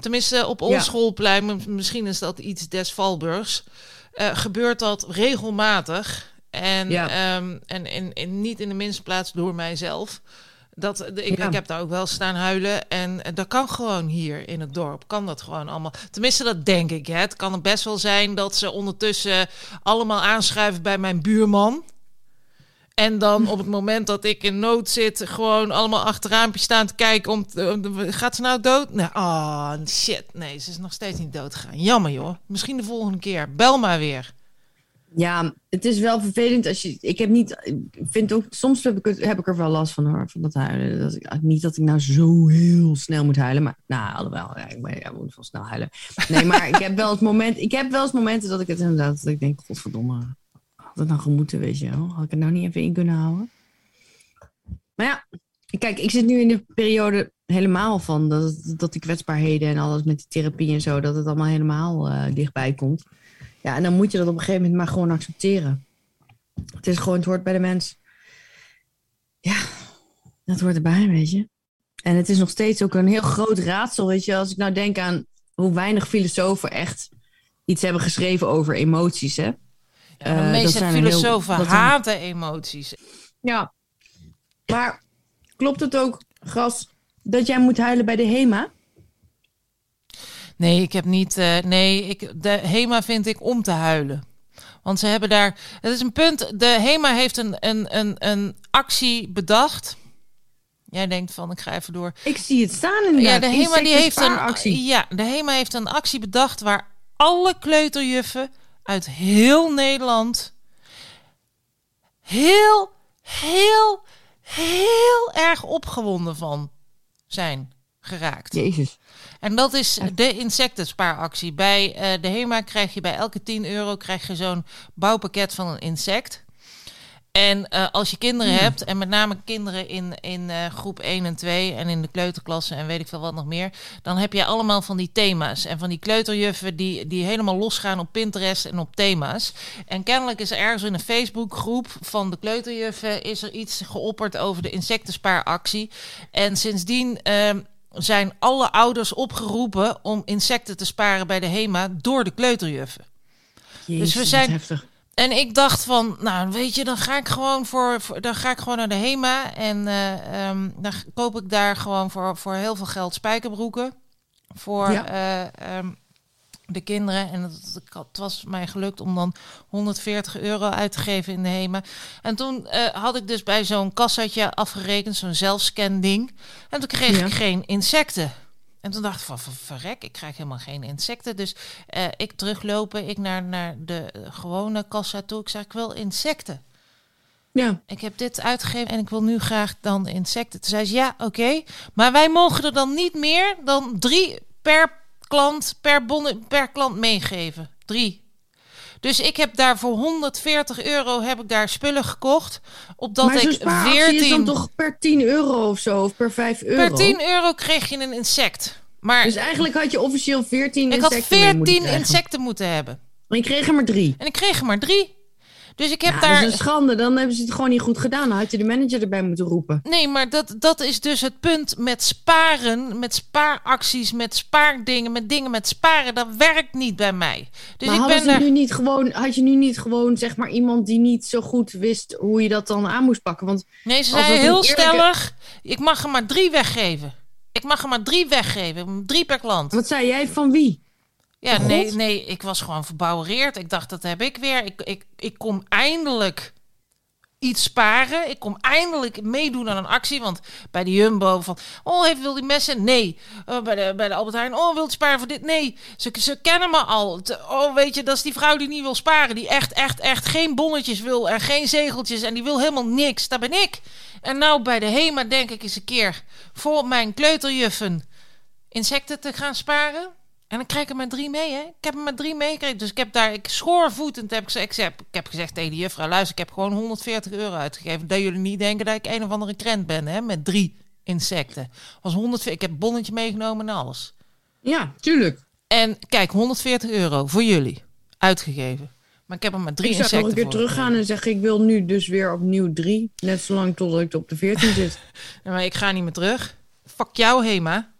Tenminste, op ons Ja. schoolplein, misschien is dat iets des Valburgs, eh, gebeurt dat regelmatig. En, Ja. ehm, en, en, en niet in de minste plaats door mijzelf. Dat, de- ik, Ja. ik heb daar ook wel staan huilen. En eh, dat kan gewoon hier in het dorp. Kan dat gewoon allemaal. Tenminste, dat denk ik. Hè. Het kan best wel zijn dat ze ondertussen allemaal aanschuiven bij mijn buurman. En dan op het moment dat ik in nood zit, gewoon allemaal achter raampje staan te kijken. Om gaat ze nou dood? Nee, ah, shit. Nee, ze is nog steeds niet dood gegaan. Jammer joh. Misschien de volgende keer. Bel maar weer. Ja, het is wel vervelend als je. Ik heb niet. Vind ook. Soms heb ik, er wel last van hoor. Van dat huilen. Dat ik, niet dat ik nou zo heel snel moet huilen. Maar. Nou, alhoewel. Ja, ik moet wel snel huilen. Nee, maar ik heb wel het moment. Ik heb wel eens momenten dat ik het inderdaad. Dat ik denk. Godverdomme. Had het nou gemoeten, weet je wel? Had ik het nou niet even in kunnen houden? Maar ja. Kijk, ik zit nu in de periode helemaal van dat, dat die kwetsbaarheden en alles met die therapie en zo, dat het allemaal helemaal eh, dichtbij komt. Ja, en dan moet je dat op een gegeven moment maar gewoon accepteren. Het is gewoon, het hoort bij de mens. Ja, dat hoort erbij, weet je. En het is nog steeds ook een heel groot raadsel, weet je. Als ik nou denk aan hoe weinig filosofen echt iets hebben geschreven over emoties, hè. Ja, Eh, de dat meeste heel- filosofen haten emoties. Ja. Maar klopt het ook, Gras, dat jij moet huilen bij de HEMA? Nee, ik heb niet. eh, nee, ik, de HEMA vind ik om te huilen. Want ze hebben daar. Het is een punt. De HEMA heeft een, een, een, een actie bedacht. Jij denkt van, ik ga even door. Ik zie het staan in Ja, de HEMA die heeft een actie. Ja, de HEMA heeft een actie bedacht waar alle kleuterjuffen uit heel Nederland heel, heel, heel erg opgewonden van zijn geraakt. Jezus. En dat is de insectenspaaractie. Bij eh, de HEMA krijg je bij elke 10 euro krijg je zo'n bouwpakket van een insect. En eh, als je kinderen hebt, en met name kinderen in, in eh, groep 1 en 2 en in de kleuterklasse en weet ik veel wat nog meer, dan heb je allemaal van die thema's. En van die kleuterjuffen die, die helemaal losgaan op Pinterest en op thema's. En kennelijk is er ergens in een Facebookgroep van de kleuterjuffen is er iets geopperd over de insectenspaaractie. En sindsdien ehm, zijn alle ouders opgeroepen om insecten te sparen bij de HEMA door de kleuterjuffen. Jezus, we wat zijn- heftig. En ik dacht van, nou weet je, dan ga ik gewoon voor, voor dan ga ik gewoon naar de Hema en eh, ehm, dan koop ik daar gewoon voor, voor heel veel geld spijkerbroeken voor Ja. eh, ehm, de kinderen. En het, het was mij gelukt om dan 140 euro uit te geven in de Hema. En toen eh, had ik dus bij zo'n kassaatje afgerekend, zo'n zelfscan ding. En toen kreeg Ja. ik geen insecten. En toen dacht ik van, ver- verrek, ik krijg helemaal geen insecten. Dus eh, ik teruglopen, ik naar, naar de eh, gewone kassa toe. Ik zeg, ik wil insecten. Ja. Ik heb dit uitgegeven en ik wil nu graag dan insecten. Toen zei ze, ja, oké. Maar wij mogen er dan niet meer dan drie per klant, per, per klant meegeven. Drie. Dus ik heb daar voor 140 euro heb ik daar spullen gekocht. Opdat maar ik spaaractie is 14... dan toch per 10 euro of zo, of per 5 euro? Per 10 euro kreeg je een insect. Maar Dus eigenlijk had je officieel 14 ik had insecten mee moeten 14 krijgen. insecten moeten hebben. Maar je kreeg er maar drie. En ik kreeg er maar drie. Dus ik heb Ja, daar. dat is een schande. Dan hebben ze het gewoon niet goed gedaan. Dan had je de manager erbij moeten roepen. Nee, maar dat, dat is dus het punt met sparen, met spaaracties, met spaardingen, met dingen met sparen. Dat werkt niet bij mij. Dus maar ik ben daar. nu niet gewoon, had je nu niet gewoon zeg maar iemand die niet zo goed wist hoe je dat dan aan moest pakken? Want Nee, ze zei heel eerlijke- stellig: ik mag er maar drie weggeven. Ik mag er maar drie weggeven, drie per klant. wat zei jij van wie? Ja, God. nee, nee, ik was gewoon verbouwereerd. Ik dacht, dat heb ik weer. Ik, ik, ik kom eindelijk iets sparen. Ik kom eindelijk meedoen aan een actie. Want bij de Jumbo van... Oh, heeft, wil die messen? Nee. Eh, bij, de, bij de Albert Heijn... Oh, wil je sparen voor dit? Nee. Ze, ze kennen me al. Oh, weet je, dat is die vrouw die niet wil sparen. Die echt, echt, echt geen bonnetjes wil en geen zegeltjes. En die wil helemaal niks. Dat ben ik. En nou bij de HEMA denk ik eens een keer... voor mijn kleuterjuffen insecten te gaan sparen. En dan krijg ik er maar drie mee, hè? Ik heb er maar drie meegekregen. Dus ik heb daar, ik schoorvoetend heb ik heb, ik heb gezegd tegen de juffrouw, luister, ik heb gewoon 140 euro uitgegeven. Dat jullie niet denken dat ik een of andere krent ben, hè? Met drie insecten. Was 140, ik heb een bonnetje meegenomen en alles. Ja, tuurlijk. En kijk, 140 euro voor jullie uitgegeven. Maar ik heb er maar drie ik zou insecten nog een keer voor teruggaan en zeggen ik wil nu dus weer opnieuw drie. Net zolang totdat ik op de 14 zit. Ja, maar ik ga niet meer terug. Fuck jou, Hema.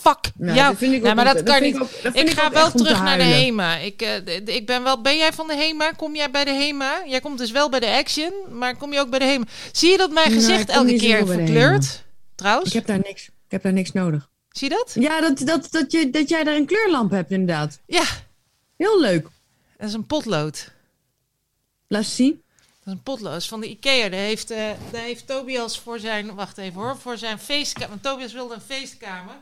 Fuck Ja, jou. dat vind ik ook maar dat kan niet. ik ga wel terug naar de. HEMA. Ik, eh, ik ben wel. Ben jij van de HEMA? Kom jij bij de HEMA? Jij komt dus wel bij de Action, maar kom je ook bij de HEMA? Zie je dat mijn gezicht elke keer verkleurt? trouwens. Ik heb daar niks, ik heb daar niks nodig. Zie je dat? Ja, dat, dat, dat, je, dat jij daar een kleurlamp hebt inderdaad. Ja, Heel leuk. dat is een potlood. Laat zien. Dat is een potlood dat is van de Ikea. Daar heeft, eh daar heeft Tobias voor zijn... Wacht even hoor. Voor zijn feestkamer. Want Tobias wilde een feestkamer.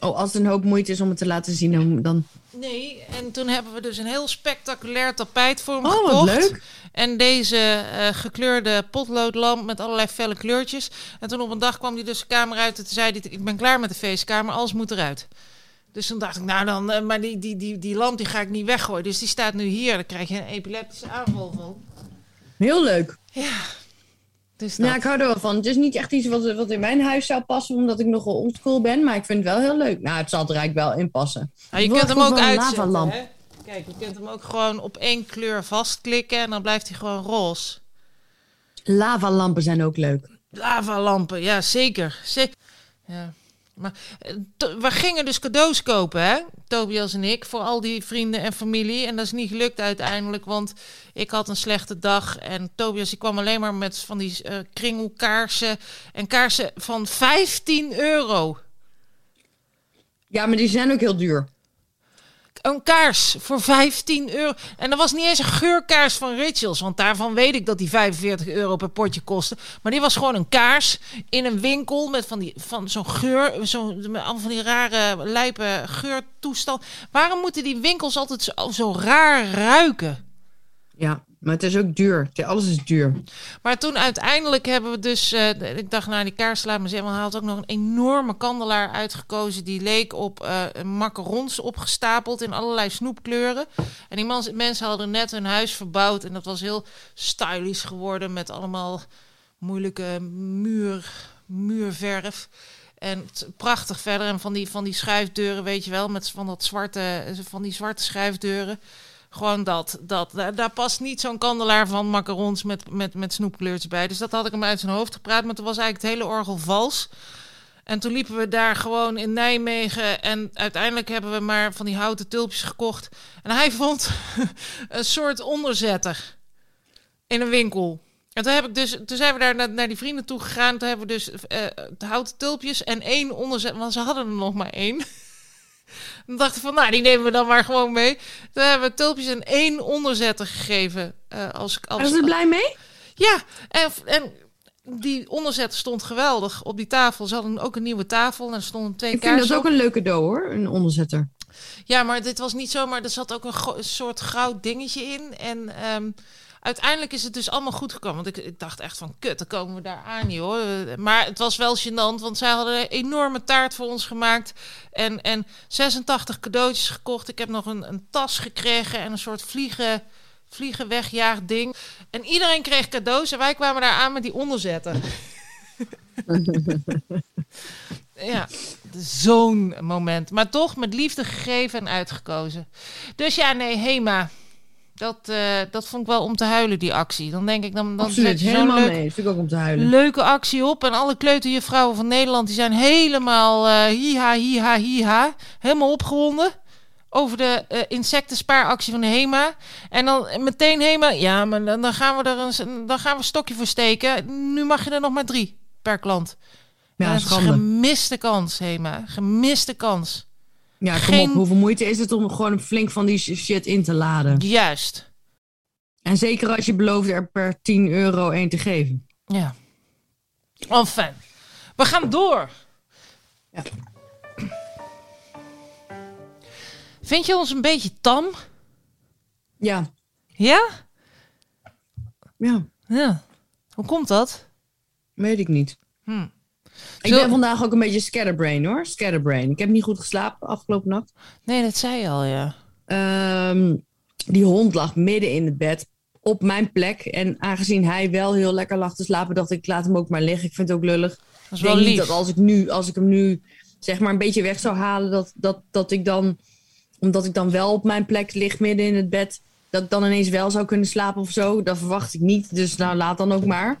Oh, als het een hoop moeite is om het te laten zien, dan... Nee, en toen hebben we dus een heel spectaculair tapijt voor hem Oh, wat gekocht. leuk. En deze eh, gekleurde potloodlamp met allerlei felle kleurtjes. En toen op een dag kwam hij dus de kamer uit en zei hij... Ik ben klaar met de feestkamer, alles moet eruit. Dus toen dacht ik, nou dan... eh, maar die, die, die, die lamp die ga ik niet weggooien. Dus die staat nu hier. Daar krijg je een epileptische aanval van. Heel leuk. Dus dat. Ja, ik hou er wel van. Het is niet echt iets wat, wat in mijn huis zou passen, omdat ik nogal oldschool ben. Maar ik vind het wel heel leuk. Nou, het zal er eigenlijk wel in passen. Nou, je kunt hem ook uitzetten. Hè? Kijk, je kunt hem ook gewoon op één kleur vastklikken en dan blijft hij gewoon roze. Lavalampen zijn ook leuk. Lavalampen, ja zeker. Ze ja. Maar eh, we gingen dus cadeaus kopen, hè? Tobias en ik, voor al die vrienden en familie. En dat is niet gelukt uiteindelijk, want ik had een slechte dag. En Tobias die kwam alleen maar met van die eh, kringelkaarsen. En kaarsen van 15 euro. Ja, maar die zijn ook heel duur. Een kaars voor 15 euro. En dat was niet eens een geurkaars van Rituals. Want daarvan weet ik dat die 45 euro per potje kostte. Maar die was gewoon een kaars in een winkel met van, die, van zo'n geur. Zo, met van die rare, lijpe geurtoestand. Waarom moeten die winkels altijd zo, zo raar ruiken? Ja, maar het is ook duur. Alles is duur. Maar toen uiteindelijk hebben we dus... eh, ik dacht, nou die kaars laat me zeggen. Maar hij had ook nog een enorme kandelaar uitgekozen. Die leek op eh macarons opgestapeld in allerlei snoepkleuren. En die mensen hadden net hun huis verbouwd. En dat was heel stylish geworden. Met allemaal moeilijke muur, muurverf. En prachtig verder. En van die, van die schuifdeuren, weet je wel. Met van, dat zwarte, van die zwarte schuifdeuren. Gewoon dat. dat daar, past niet zo'n kandelaar van macarons met, met, met snoepkleurtjes bij. Dus dat had ik hem uit zijn hoofd gepraat. Maar toen was eigenlijk het hele orgel vals. En toen liepen we daar gewoon in Nijmegen. En uiteindelijk hebben we maar van die houten tulpjes gekocht. En hij vond een soort onderzetter in een winkel. En toen, heb ik dus, toen zijn we daar naar, naar die vrienden toe gegaan. Toen hebben we dus de houten tulpjes en één onderzetter. Want ze hadden er nog maar één. Dan dachten we van, nou, die nemen we dan maar gewoon mee. Toen hebben we tulpjes en één onderzetter gegeven. eh, als, als, Zijn ze er blij mee? ja, en, en die onderzetter stond geweldig op die tafel. Ze hadden ook een nieuwe tafel en er stonden twee Ik vind dat ook een leuk cadeau hoor, een onderzetter. Ja, maar dit was niet zomaar. Er zat ook een, soort goud dingetje in. En ehm, uiteindelijk is het dus allemaal goed gekomen. Want ik, ik dacht echt van, kut, dan komen we daar aan, joh. Maar het was wel gênant, want zij hadden een enorme taart voor ons gemaakt. En, en 86 cadeautjes gekocht. Ik heb nog een, een tas gekregen en een soort vliegen, vliegen wegjaag ding. En iedereen kreeg cadeaus en wij kwamen daar aan met die onderzetten. Ja, zo'n moment. Maar toch met liefde gegeven en uitgekozen. Dus ja, nee, Hema. Dat, eh, dat vond ik wel om te huilen, die actie. Dan denk ik, dan, dan Absoluut, zet helemaal leuk, mee. Vind ik ook om te huilen. leuke actie op. En alle kleuterjuffrouwen van Nederland, die zijn helemaal eh hiha, hiha, hiha. Helemaal opgewonden. Over de eh, insectenspaaractie van de HEMA. En dan meteen HEMA. Ja, maar dan, dan gaan we er een, dan gaan we een stokje voor steken. Nu mag je er nog maar drie per klant. Ja, dat is schande. gemiste kans, Hema. Gemiste kans. Ja, kom geen- op. Hoeveel moeite is het om gewoon flink van die shit in te laden? Juist. En zeker als je belooft er per 10 euro één te geven. Ja. Enfin. We gaan door. Ja. Vind je ons een beetje tam? Ja, Ja? ja, Ja. Hoe komt dat? weet ik niet. Hm. Ik Zo- ben vandaag ook een beetje scatterbrain hoor. Scatterbrain. Ik heb niet goed geslapen afgelopen nacht. Nee, dat zei je al, ja. Ehm, die hond lag midden in het bed op mijn plek. En aangezien hij wel heel lekker lag te slapen, dacht ik, ik laat hem ook maar liggen. Ik vind het ook lullig. Dat is Ik wel denk niet lief. dat als ik, nu, als ik hem nu zeg maar een beetje weg zou halen, dat, dat, dat ik dan, omdat ik dan wel op mijn plek lig midden in het bed, dat ik dan ineens wel zou kunnen slapen of zo. Dat verwacht ik niet. Dus nou, laat dan ook maar.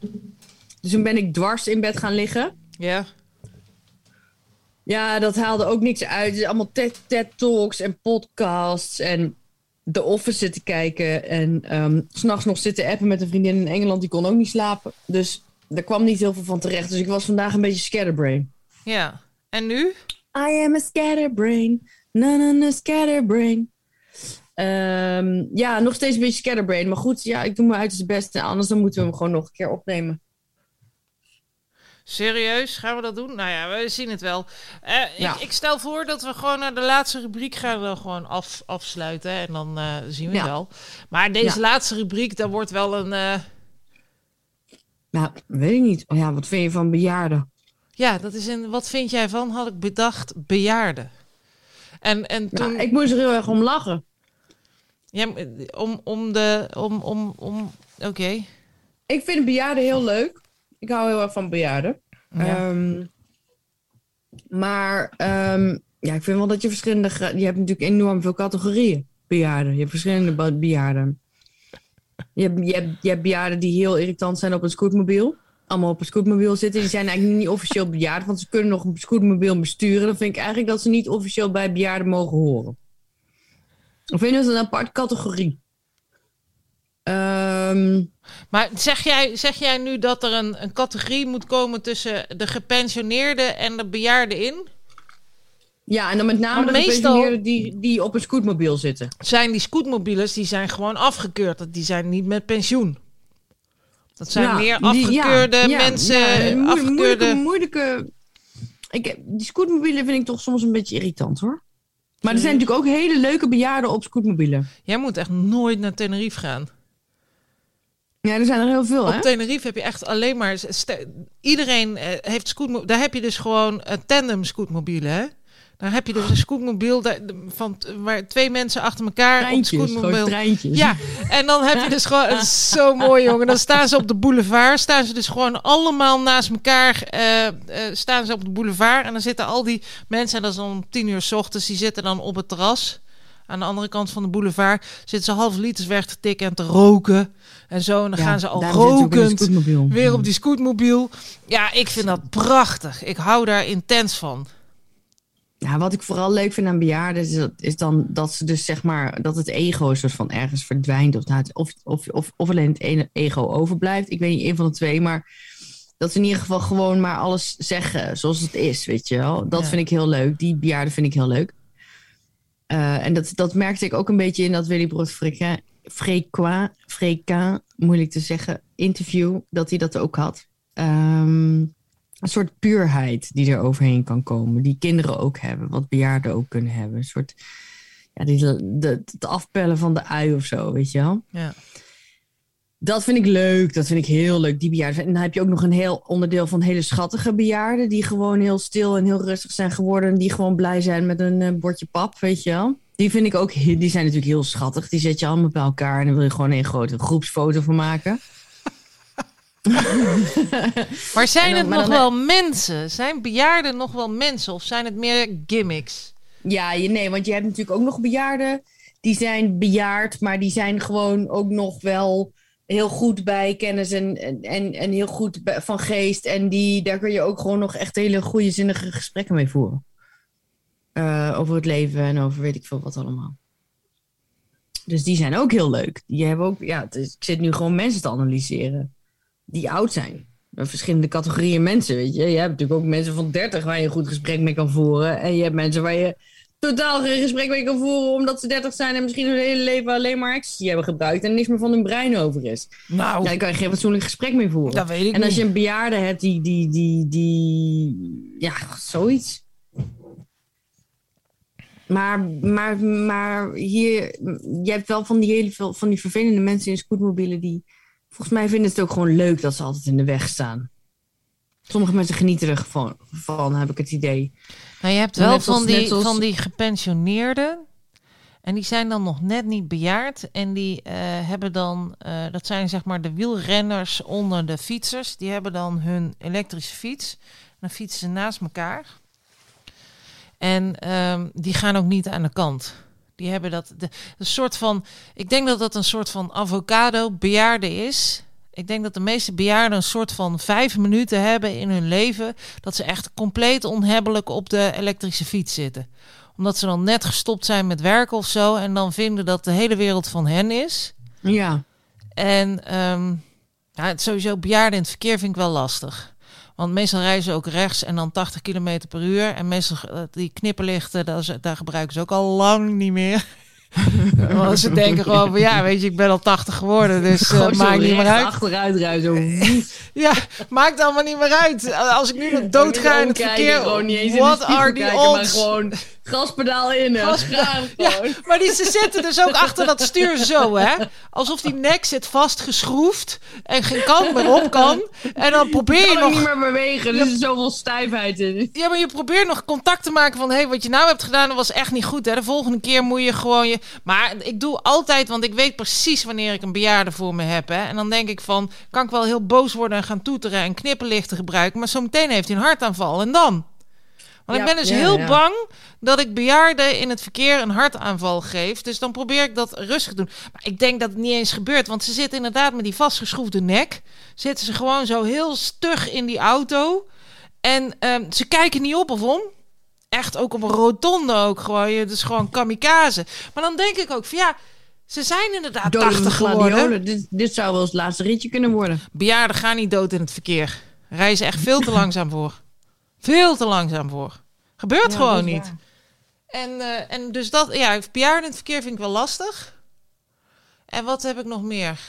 Dus toen ben ik dwars in bed gaan liggen. Ja. Ja, dat haalde ook niks uit. Het is allemaal TED, TED Talks en podcasts en The Office zitten kijken. En s s'nachts nog zitten appen met een vriendin in Engeland. Die kon ook niet slapen. Dus daar kwam niet heel veel van terecht. Dus ik was vandaag een beetje scatterbrain. Ja. En nu? I am a scatterbrain. Na na na scatterbrain. Ehm, ja, nog steeds een beetje scatterbrain. Maar goed, ja, ik doe mijn uiterste best. En anders dan moeten we hem gewoon nog een keer opnemen. Serieus, gaan we dat doen? Nou ja, we zien het wel. Eh, Ja. ik, ik stel voor dat we gewoon naar de laatste rubriek gaan we gewoon af, afsluiten. En dan eh, zien we Ja. wel. Maar deze Ja. laatste rubriek, daar wordt wel een... eh, Nou, weet ik niet. Ja, wat vind je van bejaarden? ja, dat is een... Wat vind jij van, had ik bedacht, bejaarden. En, en toen... Nou, ik moest er heel erg om lachen. ja, om, om de... Om, om, om, Oké. Ik vind bejaarden heel leuk. Ik hou heel erg van bejaarden. Ja. Ehm, maar ehm, ja, ik vind wel dat je verschillende... Je hebt natuurlijk enorm veel categorieën bejaarden. Je hebt verschillende bejaarden. Je hebt, je, hebt, je hebt bejaarden die heel irritant zijn op een scootmobiel. Allemaal op een scootmobiel zitten. Die zijn eigenlijk niet officieel bejaard, want ze kunnen nog een scootmobiel besturen. Dan vind ik eigenlijk dat ze niet officieel bij bejaarden mogen horen. Ik vind dat een aparte categorie. Ehm Maar zeg jij, zeg jij nu dat er een, een categorie moet komen tussen de gepensioneerden en de bejaarden in? Ja, en dan met name de meestal- gepensioneerden die, die op een scootmobiel zitten. Zijn die scootmobielers, die zijn gewoon afgekeurd. Die zijn niet met pensioen. Dat zijn Ja, meer die- ja, afgekeurde ja, mensen. ja, moe- afgekeurde... Moeilijke, moeilijke... Ik, die scootmobielen vind ik toch soms een beetje irritant hoor. Maar er zijn natuurlijk ook hele leuke bejaarden op scootmobielen. Jij moet echt nooit naar Tenerife gaan. Ja, er zijn er heel veel Op hè? Tenerife heb je echt alleen maar... Iedereen eh, heeft scootmobiel. Daar heb je dus gewoon uh, tandem scootmobielen, hè? Daar heb je dus een scootmobiel daar- van, waar twee mensen achter elkaar Treintjes, op scootmobiel. Ja, en dan heb je dus gewoon... Het is zo mooi, jongen. Dan staan ze op de boulevard. Staan ze dus gewoon allemaal naast elkaar. eh, eh, staan ze op de boulevard. En dan zitten al die mensen... En dat is dan om tien uur s ochtends. Die zitten dan op het terras. Aan de andere kant van de boulevard. Zitten ze half liters weg te tikken en te roken. En zo. En dan Ja, gaan ze al rokend weer op die scootmobiel. Ja, ik vind dat prachtig. Ik hou daar intens van. Ja, wat ik vooral leuk vind aan bejaarden is, dat, is dan dat ze dus zeg maar dat het ego soort van ergens verdwijnt of, nou, of, of, of, of alleen het ene ego overblijft. Ik weet niet, één van de twee, maar dat ze in ieder geval gewoon maar alles zeggen zoals het is, weet je wel. Dat Ja. vind ik heel leuk. Die bejaarden vind ik heel leuk. Eh, en dat, dat merkte ik ook een beetje in dat Willy Brood Frequin, Frequin, moeilijk te zeggen, interview, dat hij dat ook had. Ehm, een soort puurheid die er overheen kan komen. Die kinderen ook hebben, wat bejaarden ook kunnen hebben. Een soort, ja, die, de, het afpellen van de ui of zo, weet je wel. Ja. Dat vind ik leuk, dat vind ik heel leuk, die bejaarden. En dan heb je ook nog een heel onderdeel van hele schattige bejaarden... die gewoon heel stil en heel rustig zijn geworden... en die gewoon blij zijn met een eh, bordje pap, weet je wel. Die vind ik ook, die zijn natuurlijk heel schattig. Die zet je allemaal bij elkaar en dan wil je gewoon een grote groepsfoto van maken. Maar zijn dan- het maar nog wel mensen? Zijn bejaarden nog wel mensen? Of zijn het meer gimmicks? Ja, je, nee, want je hebt natuurlijk ook nog bejaarden die zijn bejaard, maar die zijn gewoon ook nog wel heel goed bij kennis en, en, en, heel goed van geest. En die, daar kun je ook gewoon nog echt hele goede zinnige gesprekken mee voeren. Eh, over het leven en over weet ik veel wat allemaal. Dus die zijn ook heel leuk. Die hebben ook, ja, ik zit nu gewoon mensen te analyseren die oud zijn. Verschillende categorieën mensen, weet je. Je hebt natuurlijk ook mensen van 30 waar je een goed gesprek mee kan voeren. En je hebt mensen waar je totaal geen gesprek mee kan voeren omdat ze 30 zijn en misschien hun hele leven alleen maar ecstasy hebben gebruikt en niks meer van hun brein over is. Nou, Ja, daar kan je geen fatsoenlijk gesprek mee voeren. dat weet ik En als niet. je een bejaarde hebt die, die, die, die, ja, zoiets. Maar, maar, maar hier, je hebt wel van die hele veel van die vervelende mensen in scootmobielen die, volgens mij vinden het ook gewoon leuk dat ze altijd in de weg staan. Sommige mensen genieten ervan, van, heb ik het idee. Nou, je hebt wel van, die, van die gepensioneerden. En die zijn dan nog net niet bejaard. En die eh, hebben dan, eh, dat zijn zeg maar de wielrenners onder de fietsers. Die hebben dan hun elektrische fiets. Dan fietsen ze naast elkaar. En ehm, die gaan ook niet aan de kant. Die hebben dat, de, een soort van, ik denk dat dat een soort van avocado bejaarde is. Ik denk dat de meeste bejaarden een soort van vijf minuten hebben in hun leven. Dat ze echt compleet onhebbelijk op de elektrische fiets zitten. Omdat ze dan net gestopt zijn met werken of zo. En dan vinden dat de hele wereld van hen is. Ja, En ehm, Ja, het sowieso bejaarden in het verkeer vind ik wel lastig. Want meestal rijden ze ook rechts en dan 80 km per uur. En meestal eh, die knipperlichten, daar gebruiken ze ook al lang niet meer. Want ze denken gewoon van ja, weet je, ik ben al 80 geworden, dus eh, Gewoon zo maakt niet meer uit. achteruit rijden. Zo. Ja, maakt allemaal niet meer uit. Als ik nu nog doodga in het verkeer, what are the kijken, maar odds? Gaspedaal in. hè. Gaan Ja, maar die, ze zitten dus ook achter dat stuur zo, hè? Alsof die nek zit vastgeschroefd en geen kant meer op kan. En dan probeer je kan ook niet nog... meer bewegen. Er is zoveel stijfheid in. Ja, maar je probeert nog contact te maken van... hé, hey, wat je nou hebt gedaan, dat was echt niet goed, hè? De volgende keer moet je gewoon je... Maar ik doe altijd, want ik weet precies wanneer ik een bejaarde voor me heb, hè? En dan denk ik van, kan ik wel heel boos worden en gaan toeteren... en knipperlichten gebruiken, maar zometeen heeft hij een hartaanval. En dan? Want Ja, ik ben dus ja, heel ja. bang dat ik bejaarden in het verkeer een hartaanval geef. Dus dan probeer ik dat rustig te doen. Maar ik denk dat het niet eens gebeurt. Want ze zitten inderdaad met die vastgeschroefde nek. Zitten ze gewoon zo heel stug in die auto. En ehm, ze kijken niet op of om. Echt ook op een rotonde ook gewoon. Het is gewoon kamikaze. Maar dan denk ik ook van ja... Ze zijn inderdaad Dodelijke 80 geworden. gladiolen. Dit, dit zou wel eens het laatste ritje kunnen worden. Bejaarden gaan niet dood in het verkeer. Reizen echt veel te langzaam voor. Veel te langzaam voor. Gebeurt Ja, gewoon niet. En, eh, en dus dat, ja, bejaarden in het verkeer vind ik wel lastig. En wat heb ik nog meer?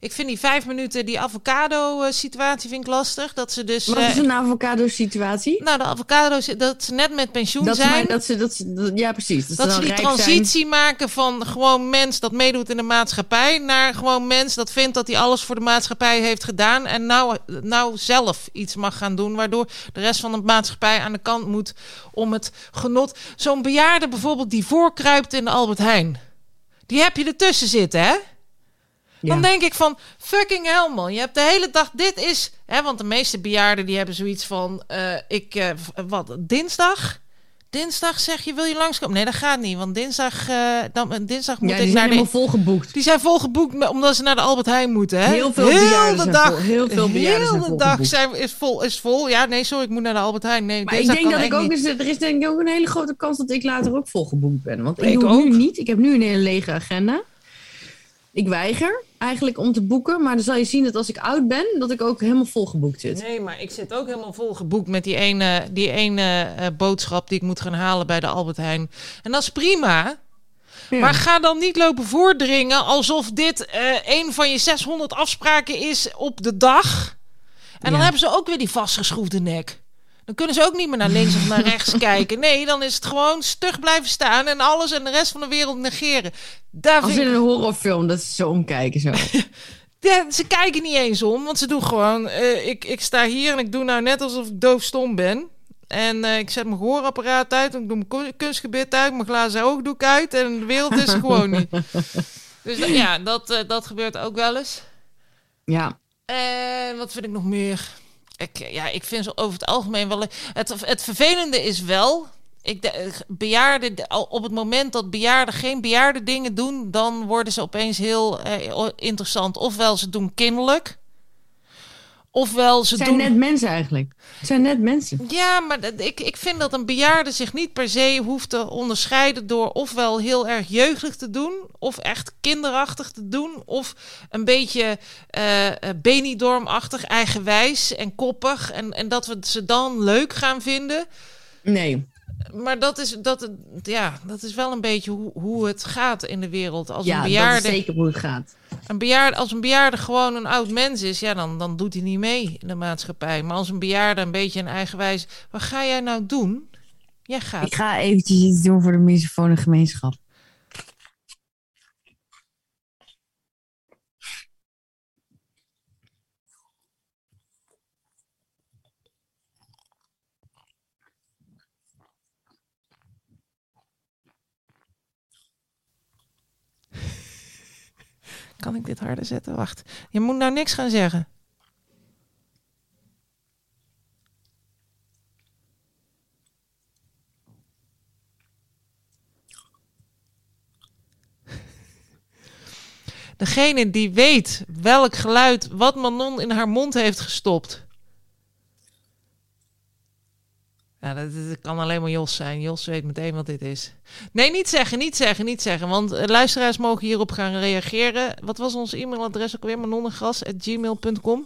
Ik vind die vijf minuten, die avocado-situatie vind ik lastig. Dat ze dus... Wat eh, is een avocado-situatie? nou, de avocado's, dat ze net met pensioen Dat ze, zijn. maar- dat ze, dat ze, dat- ja, precies. Dat, Dat ze ze die zijn. transitie maken van gewoon mens dat meedoet in de maatschappij... naar gewoon mens dat vindt dat hij alles voor de maatschappij heeft gedaan... en nou, nou zelf iets mag gaan doen... waardoor de rest van de maatschappij aan de kant moet om het genot... Zo'n bejaarde bijvoorbeeld die voorkruipt in de Albert Heijn. Die heb je ertussen zitten, hè? Dan denk ik van, fucking hell man. Je hebt de hele dag, dit is... Hè, want de meeste bejaarden die hebben zoiets van... eh, ik, eh, wat, dinsdag? Dinsdag zeg je, wil je langskomen? Nee, dat gaat niet. Want dinsdag, eh, dan, dinsdag moet Ja, ik naar de... volgeboekt. Die zijn volgeboekt omdat ze naar de Albert Heijn moeten. Hè? Heel veel bejaarden de zijn dag, vol- heel veel bejaarden heel de dag zijn, is, vol, is vol. Ja, nee, sorry, ik moet naar de Albert Heijn. Nee, Maar ik denk dat ik ook niet. er is denk ik ook een hele grote kans dat ik later ook volgeboekt ben. Want ik, Ik doe ook. nu niet. Ik heb nu een hele lege agenda. Ik weiger eigenlijk om te boeken. Maar dan zal je zien dat als ik oud ben, dat ik ook helemaal volgeboekt zit. Nee, maar ik zit ook helemaal vol geboekt met die ene, die ene eh, boodschap die ik moet gaan halen bij de Albert Heijn. En dat is prima. Ja. Maar ga dan niet lopen voordringen alsof dit eh, een van je 600 afspraken is op de dag. En dan hebben ze ook weer die vastgeschroefde nek. Dan kunnen ze ook niet meer naar links of naar rechts kijken. Nee, dan is het gewoon stug blijven staan en alles en de rest van de wereld negeren. Daar Als in een horrorfilm, dat ze zo omkijken. Zo. ja, ze kijken niet eens om, want ze doen gewoon... eh, ik, ik sta hier en ik doe nou net alsof ik doofstom ben. En eh, ik zet mijn gehoorapparaat uit, en ik doe mijn kun- kunstgebit uit, mijn glazen oogdoek uit. En de wereld is er gewoon niet. Dus ja, dat, eh, dat gebeurt ook wel eens. Ja, En wat vind ik nog meer? Ik, ja, ik vind ze over het algemeen wel... Het, het vervelende is wel... Ik, de, bejaarden, op het moment dat bejaarden geen bejaarde dingen doen... dan worden ze opeens heel eh, interessant. Ofwel ze doen kinderlijk... Ofwel ze het zijn doen... net mensen eigenlijk. Het zijn net mensen. Ja, maar ik, ik vind dat een bejaarde zich niet per se hoeft te onderscheiden door ofwel heel erg jeugdig te doen, of echt kinderachtig te doen, of een beetje eh, Benidorm-achtig, eigenwijs en koppig. En, en dat we ze dan leuk gaan vinden. Nee. Maar dat is, dat, ja, dat is wel een beetje hoe, hoe het gaat in de wereld. Als Ja, een dat bejaarde, is zeker hoe het gaat. een bejaarde, als een bejaarde gewoon een oud mens is, ja, dan, dan doet hij niet mee in de maatschappij. Maar als een bejaarde een beetje een eigenwijs, wat ga jij nou doen? Jij gaat. Ik ga eventjes iets doen voor de misofone gemeenschap. Kan ik dit harder zetten? Wacht. Je moet nou niks gaan zeggen. Degene die weet welk geluid wat Manon in haar mond heeft gestopt. Ja, dat, kan alleen maar Jos zijn. Jos weet meteen wat dit is. Nee, niet zeggen, niet zeggen, niet zeggen. Want eh, luisteraars mogen hierop gaan reageren. Wat was ons e-mailadres ook weer? manonnengras.gmail.com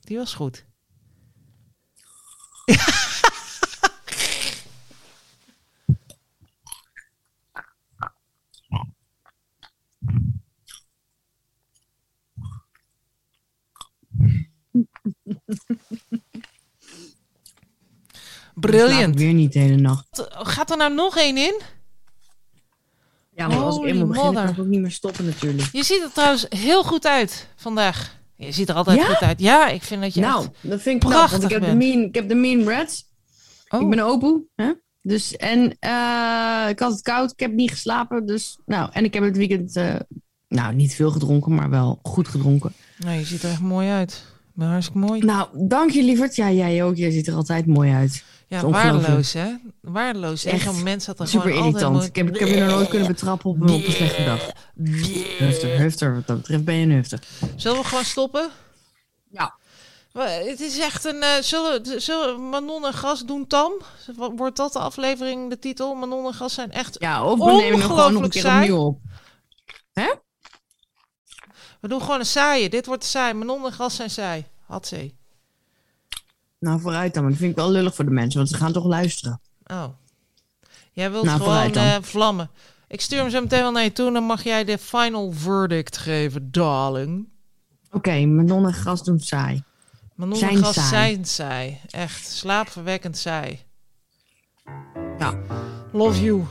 Die was goed. Ik weer niet de hele nacht. Gaat er nou nog één in? Ja, maar als ik Holy eenmaal begin, dan kan ik ook niet meer stoppen natuurlijk. Je ziet er trouwens heel goed uit vandaag. Je ziet er altijd Ja? goed uit. Ja, ik vind dat je Nou, dat vind ik knap, want ik prachtig heb, de mean, ik heb de mean reds. Oh, Ik ben open. Hè? Dus, en eh, ik had het koud, ik heb niet geslapen. Dus, nou, en ik heb het weekend, eh, nou, niet veel gedronken, maar wel goed gedronken. nou, je ziet er echt mooi uit. Ben hartstikke mooi. Nou, dank je lieverd. Ja, jij ook. Jij ziet er altijd mooi uit. Ja, waardeloos hè? Waardeloos. Echt Echt zo'n mens dat er Super gewoon irritant. Ik heb, ik heb je nog nooit kunnen betrappen op, een- op een slechte dag. Hufter, hufter. Wat dat betreft ben je een hufter. Zullen we gewoon stoppen? Ja. Het is echt een... eh, zullen, zullen Manon en Gas doen tam? Wordt dat de aflevering, de titel? Manon en Gas zijn echt... Ja, of we nemen hem gewoon nog een Ongelooflijk keer saai. opnieuw op. We doen gewoon een saaie. Dit wordt saai. Manon en Gas zijn saai. Had ze. Nou, vooruit dan. Maar dat vind ik wel lullig voor de mensen, want ze gaan toch luisteren. Oh. Jij wilt Nou, gewoon eh, vlammen. Ik stuur hem zo meteen wel naar je toe. en Dan mag jij de final verdict geven, darling. Oké, Manon en Gras doen saai. Manon Zijn en saai. zijn saai. Echt slaapverwekkend saai. Ja. Love you.